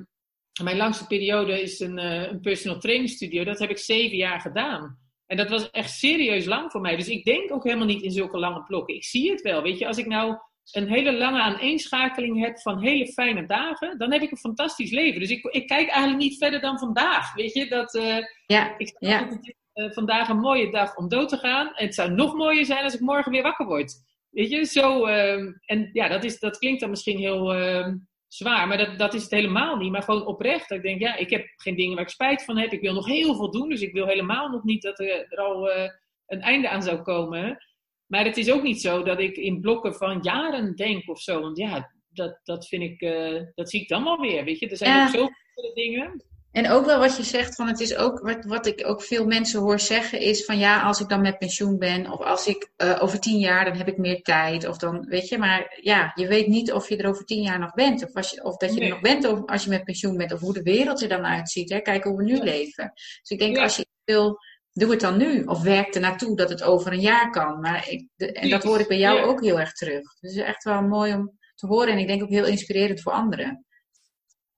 mijn langste periode is een, uh, een personal training studio. Dat heb ik zeven jaar gedaan. En dat was echt serieus lang voor mij. Dus ik denk ook helemaal niet in zulke lange blokken. Ik zie het wel. Weet je, als ik nou een hele lange aaneenschakeling heb van hele fijne dagen, dan heb ik een fantastisch leven. Dus ik, ik kijk eigenlijk niet verder dan vandaag. Weet je, dat uh, ja, ik ja. uh, vandaag een mooie dag om dood te gaan. En het zou nog mooier zijn als ik morgen weer wakker word. Weet je, zo. Uh, en ja, dat, is, dat klinkt dan misschien heel ehm, zwaar, maar dat, dat is het helemaal niet. Maar gewoon oprecht. Ik denk, ja, ik heb geen dingen waar ik spijt van heb. Ik wil nog heel veel doen, dus ik wil helemaal nog niet dat er, er al eh, een einde aan zou komen. Maar het is ook niet zo dat ik in blokken van jaren denk of zo. Want ja, dat, dat vind ik, uh, dat zie ik dan wel weer. Weet je, er zijn ook zoveel dingen. En ook wel wat je zegt, van het is ook wat, wat ik ook veel mensen hoor zeggen, is van ja, als ik dan met pensioen ben, of als ik eh, over tien jaar, dan heb ik meer tijd. Of dan, weet je, maar ja, je weet niet of je er over tien jaar nog bent. Of, als je, of dat je Nee. er nog bent of, als je met pensioen bent, of hoe de wereld er dan uitziet. Hè? Kijken hoe we nu Ja. leven. Dus ik denk, Ja. als je wil, doe het dan nu. Of werk er naartoe dat het over een jaar kan. Maar ik, de- en dat hoor ik bij jou Ja. ook heel erg terug. Dus het is echt wel mooi om te horen. En ik denk ook heel inspirerend voor anderen.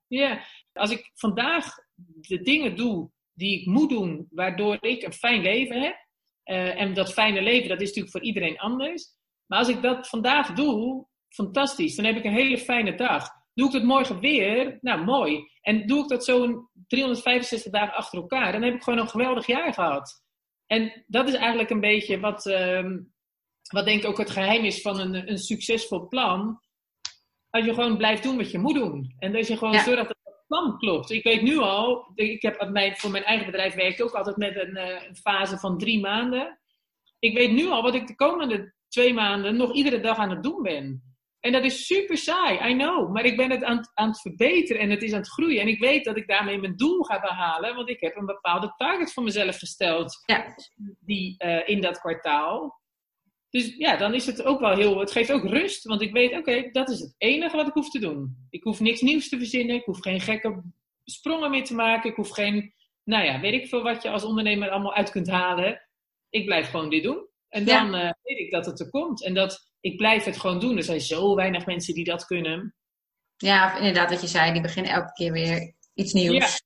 Ja, als ik vandaag de dingen doe die ik moet doen, waardoor ik een fijn leven heb. eh, en dat fijne leven, dat is natuurlijk voor iedereen anders. Maar als ik dat vandaag doe, fantastisch. Dan heb ik een hele fijne dag. Doe ik dat morgen weer, nou mooi. En doe ik dat zo'n 365 dagen achter elkaar, dan heb ik gewoon een geweldig jaar gehad. En dat is eigenlijk een beetje wat, ehm, wat denk ik ook het geheim is van een, een succesvol plan. Als je gewoon blijft doen wat je moet doen. En dat je gewoon Ja. zorgt dat klopt. Ik weet nu al, ik heb mijn, voor mijn eigen bedrijf werk ik ook altijd met een, eh, een fase van drie maanden. Ik weet nu al wat ik de komende twee maanden nog iedere dag aan het doen ben. En dat is super saai, I know. Maar ik ben het aan, het- aan het verbeteren en het is aan het groeien. En ik weet dat ik daarmee mijn doel ga behalen, want ik heb een bepaalde target voor mezelf gesteld Ja, die, eh, in dat kwartaal. Dus ja, dan is het ook wel heel. Het geeft ook rust, want ik weet, oké, dat is het enige wat ik hoef te doen. Ik hoef niks nieuws te verzinnen, ik hoef geen gekke sprongen meer te maken, ik hoef geen, nou ja, weet ik veel wat je als ondernemer allemaal uit kunt halen. Ik blijf gewoon dit doen. En Ja. dan eh, weet ik dat het er komt. En dat ik blijf het gewoon doen. Er zijn zo weinig mensen die dat kunnen. Ja, inderdaad, wat je zei, die beginnen elke keer weer iets nieuws.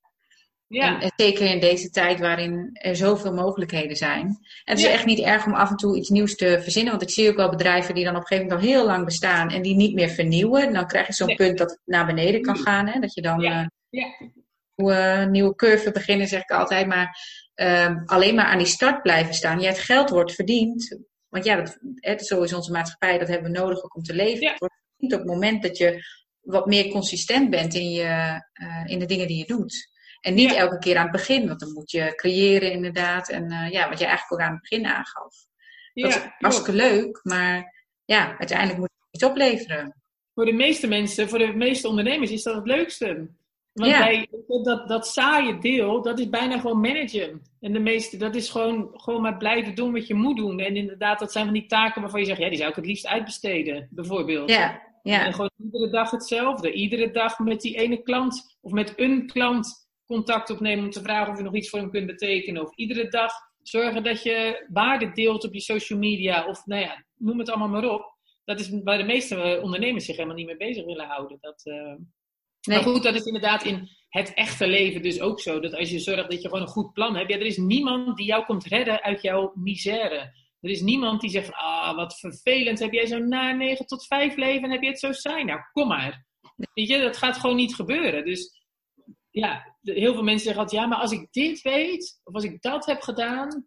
Ja, En, en zeker in deze tijd waarin er zoveel mogelijkheden zijn. En het is Ja. echt niet erg om af en toe iets nieuws te verzinnen. Want ik zie ook wel bedrijven die dan op een gegeven moment al heel lang bestaan en die niet meer vernieuwen. Dan krijg je zo'n Nee. punt dat het naar beneden kan gaan. Hè? Dat je dan Ja. eh, ja, nieuwe, nieuwe curve beginnen, zeg ik altijd. Maar ehm, alleen maar aan die start blijven staan. Ja, het geld wordt verdiend. Want ja, dat, zo is onze maatschappij, dat hebben we nodig ook om te leven. Het wordt verdiend op het moment dat je wat meer consistent bent in, je, eh, in de dingen die je doet. En niet Ja. elke keer aan het begin, want dan moet je creëren inderdaad. En eh, ja, wat je eigenlijk ook aan het begin aangaf. Dat ja, is hartstikke leuk, maar ja, uiteindelijk moet het iets opleveren. voor de meeste mensen, voor de meeste ondernemers is dat het leukste. Want Ja. bij, dat, dat saaie deel, dat is bijna gewoon managen. En de meeste, dat is gewoon, gewoon maar blijven doen wat je moet doen. En inderdaad, dat zijn van die taken waarvan je zegt, ja, die zou ik het liefst uitbesteden, bijvoorbeeld. Ja, ja. En gewoon iedere dag hetzelfde. Iedere dag met die ene klant of met een klant contact opnemen om te vragen of je nog iets voor hem kunt betekenen. Of iedere dag zorgen dat je waarde deelt op je social media. Of nou ja, noem het allemaal maar op. Dat is waar de meeste eh, ondernemers zich helemaal niet mee bezig willen houden. Dat, eh, Nee. Maar goed, dat is inderdaad in het echte leven dus ook zo. Dat als je zorgt dat je gewoon een goed plan hebt. Ja, er is niemand die jou komt redden uit jouw misère. Er is niemand die zegt van, ah, wat vervelend. Heb jij zo'n na 9 tot 5 leven en heb je het zo saai? Nou, kom maar. Weet je, dat gaat gewoon niet gebeuren. Dus ja, heel veel mensen zeggen altijd, ja, maar als ik dit weet, of als ik dat heb gedaan,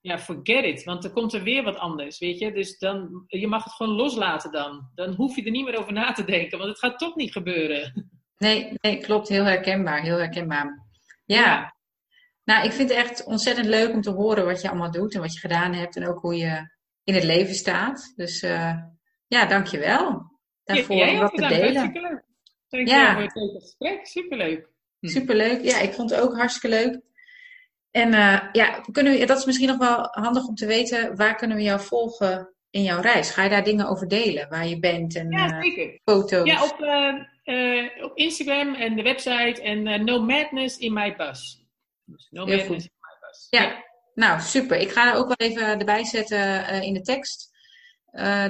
ja, forget it. Want er komt er weer wat anders, weet je. Dus dan, je mag het gewoon loslaten dan. Dan hoef je er niet meer over na te denken, want het gaat toch niet gebeuren. Nee, nee, klopt. Heel herkenbaar. Heel herkenbaar. Ja. Ja. Nou, ik vind het echt ontzettend leuk om te horen wat je allemaal doet en wat je gedaan hebt en ook hoe je in het leven staat. Dus eh, ja, dankjewel daarvoor om ook dat te delen. Ja. voor het leuke gesprek, superleuk. Hm. Superleuk. Ja, ik vond het ook hartstikke leuk. En eh, ja, kunnen we, dat is misschien nog wel handig om te weten, waar kunnen we jou volgen in jouw reis? Ga je daar dingen over delen, waar je bent en Ja, eh, zeker. foto's? Ja, op, eh, op Instagram en de website en No Madness in My Bus. Dus no Heel Madness goed. in My Bus. Ja. Nou, super. Ik ga er ook wel even erbij zetten in de tekst.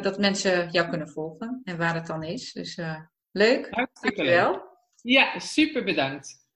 dat mensen jou kunnen volgen en waar het dan is. Dus leuk. Hartstikke leuk. Dankjewel. Ja, super bedankt.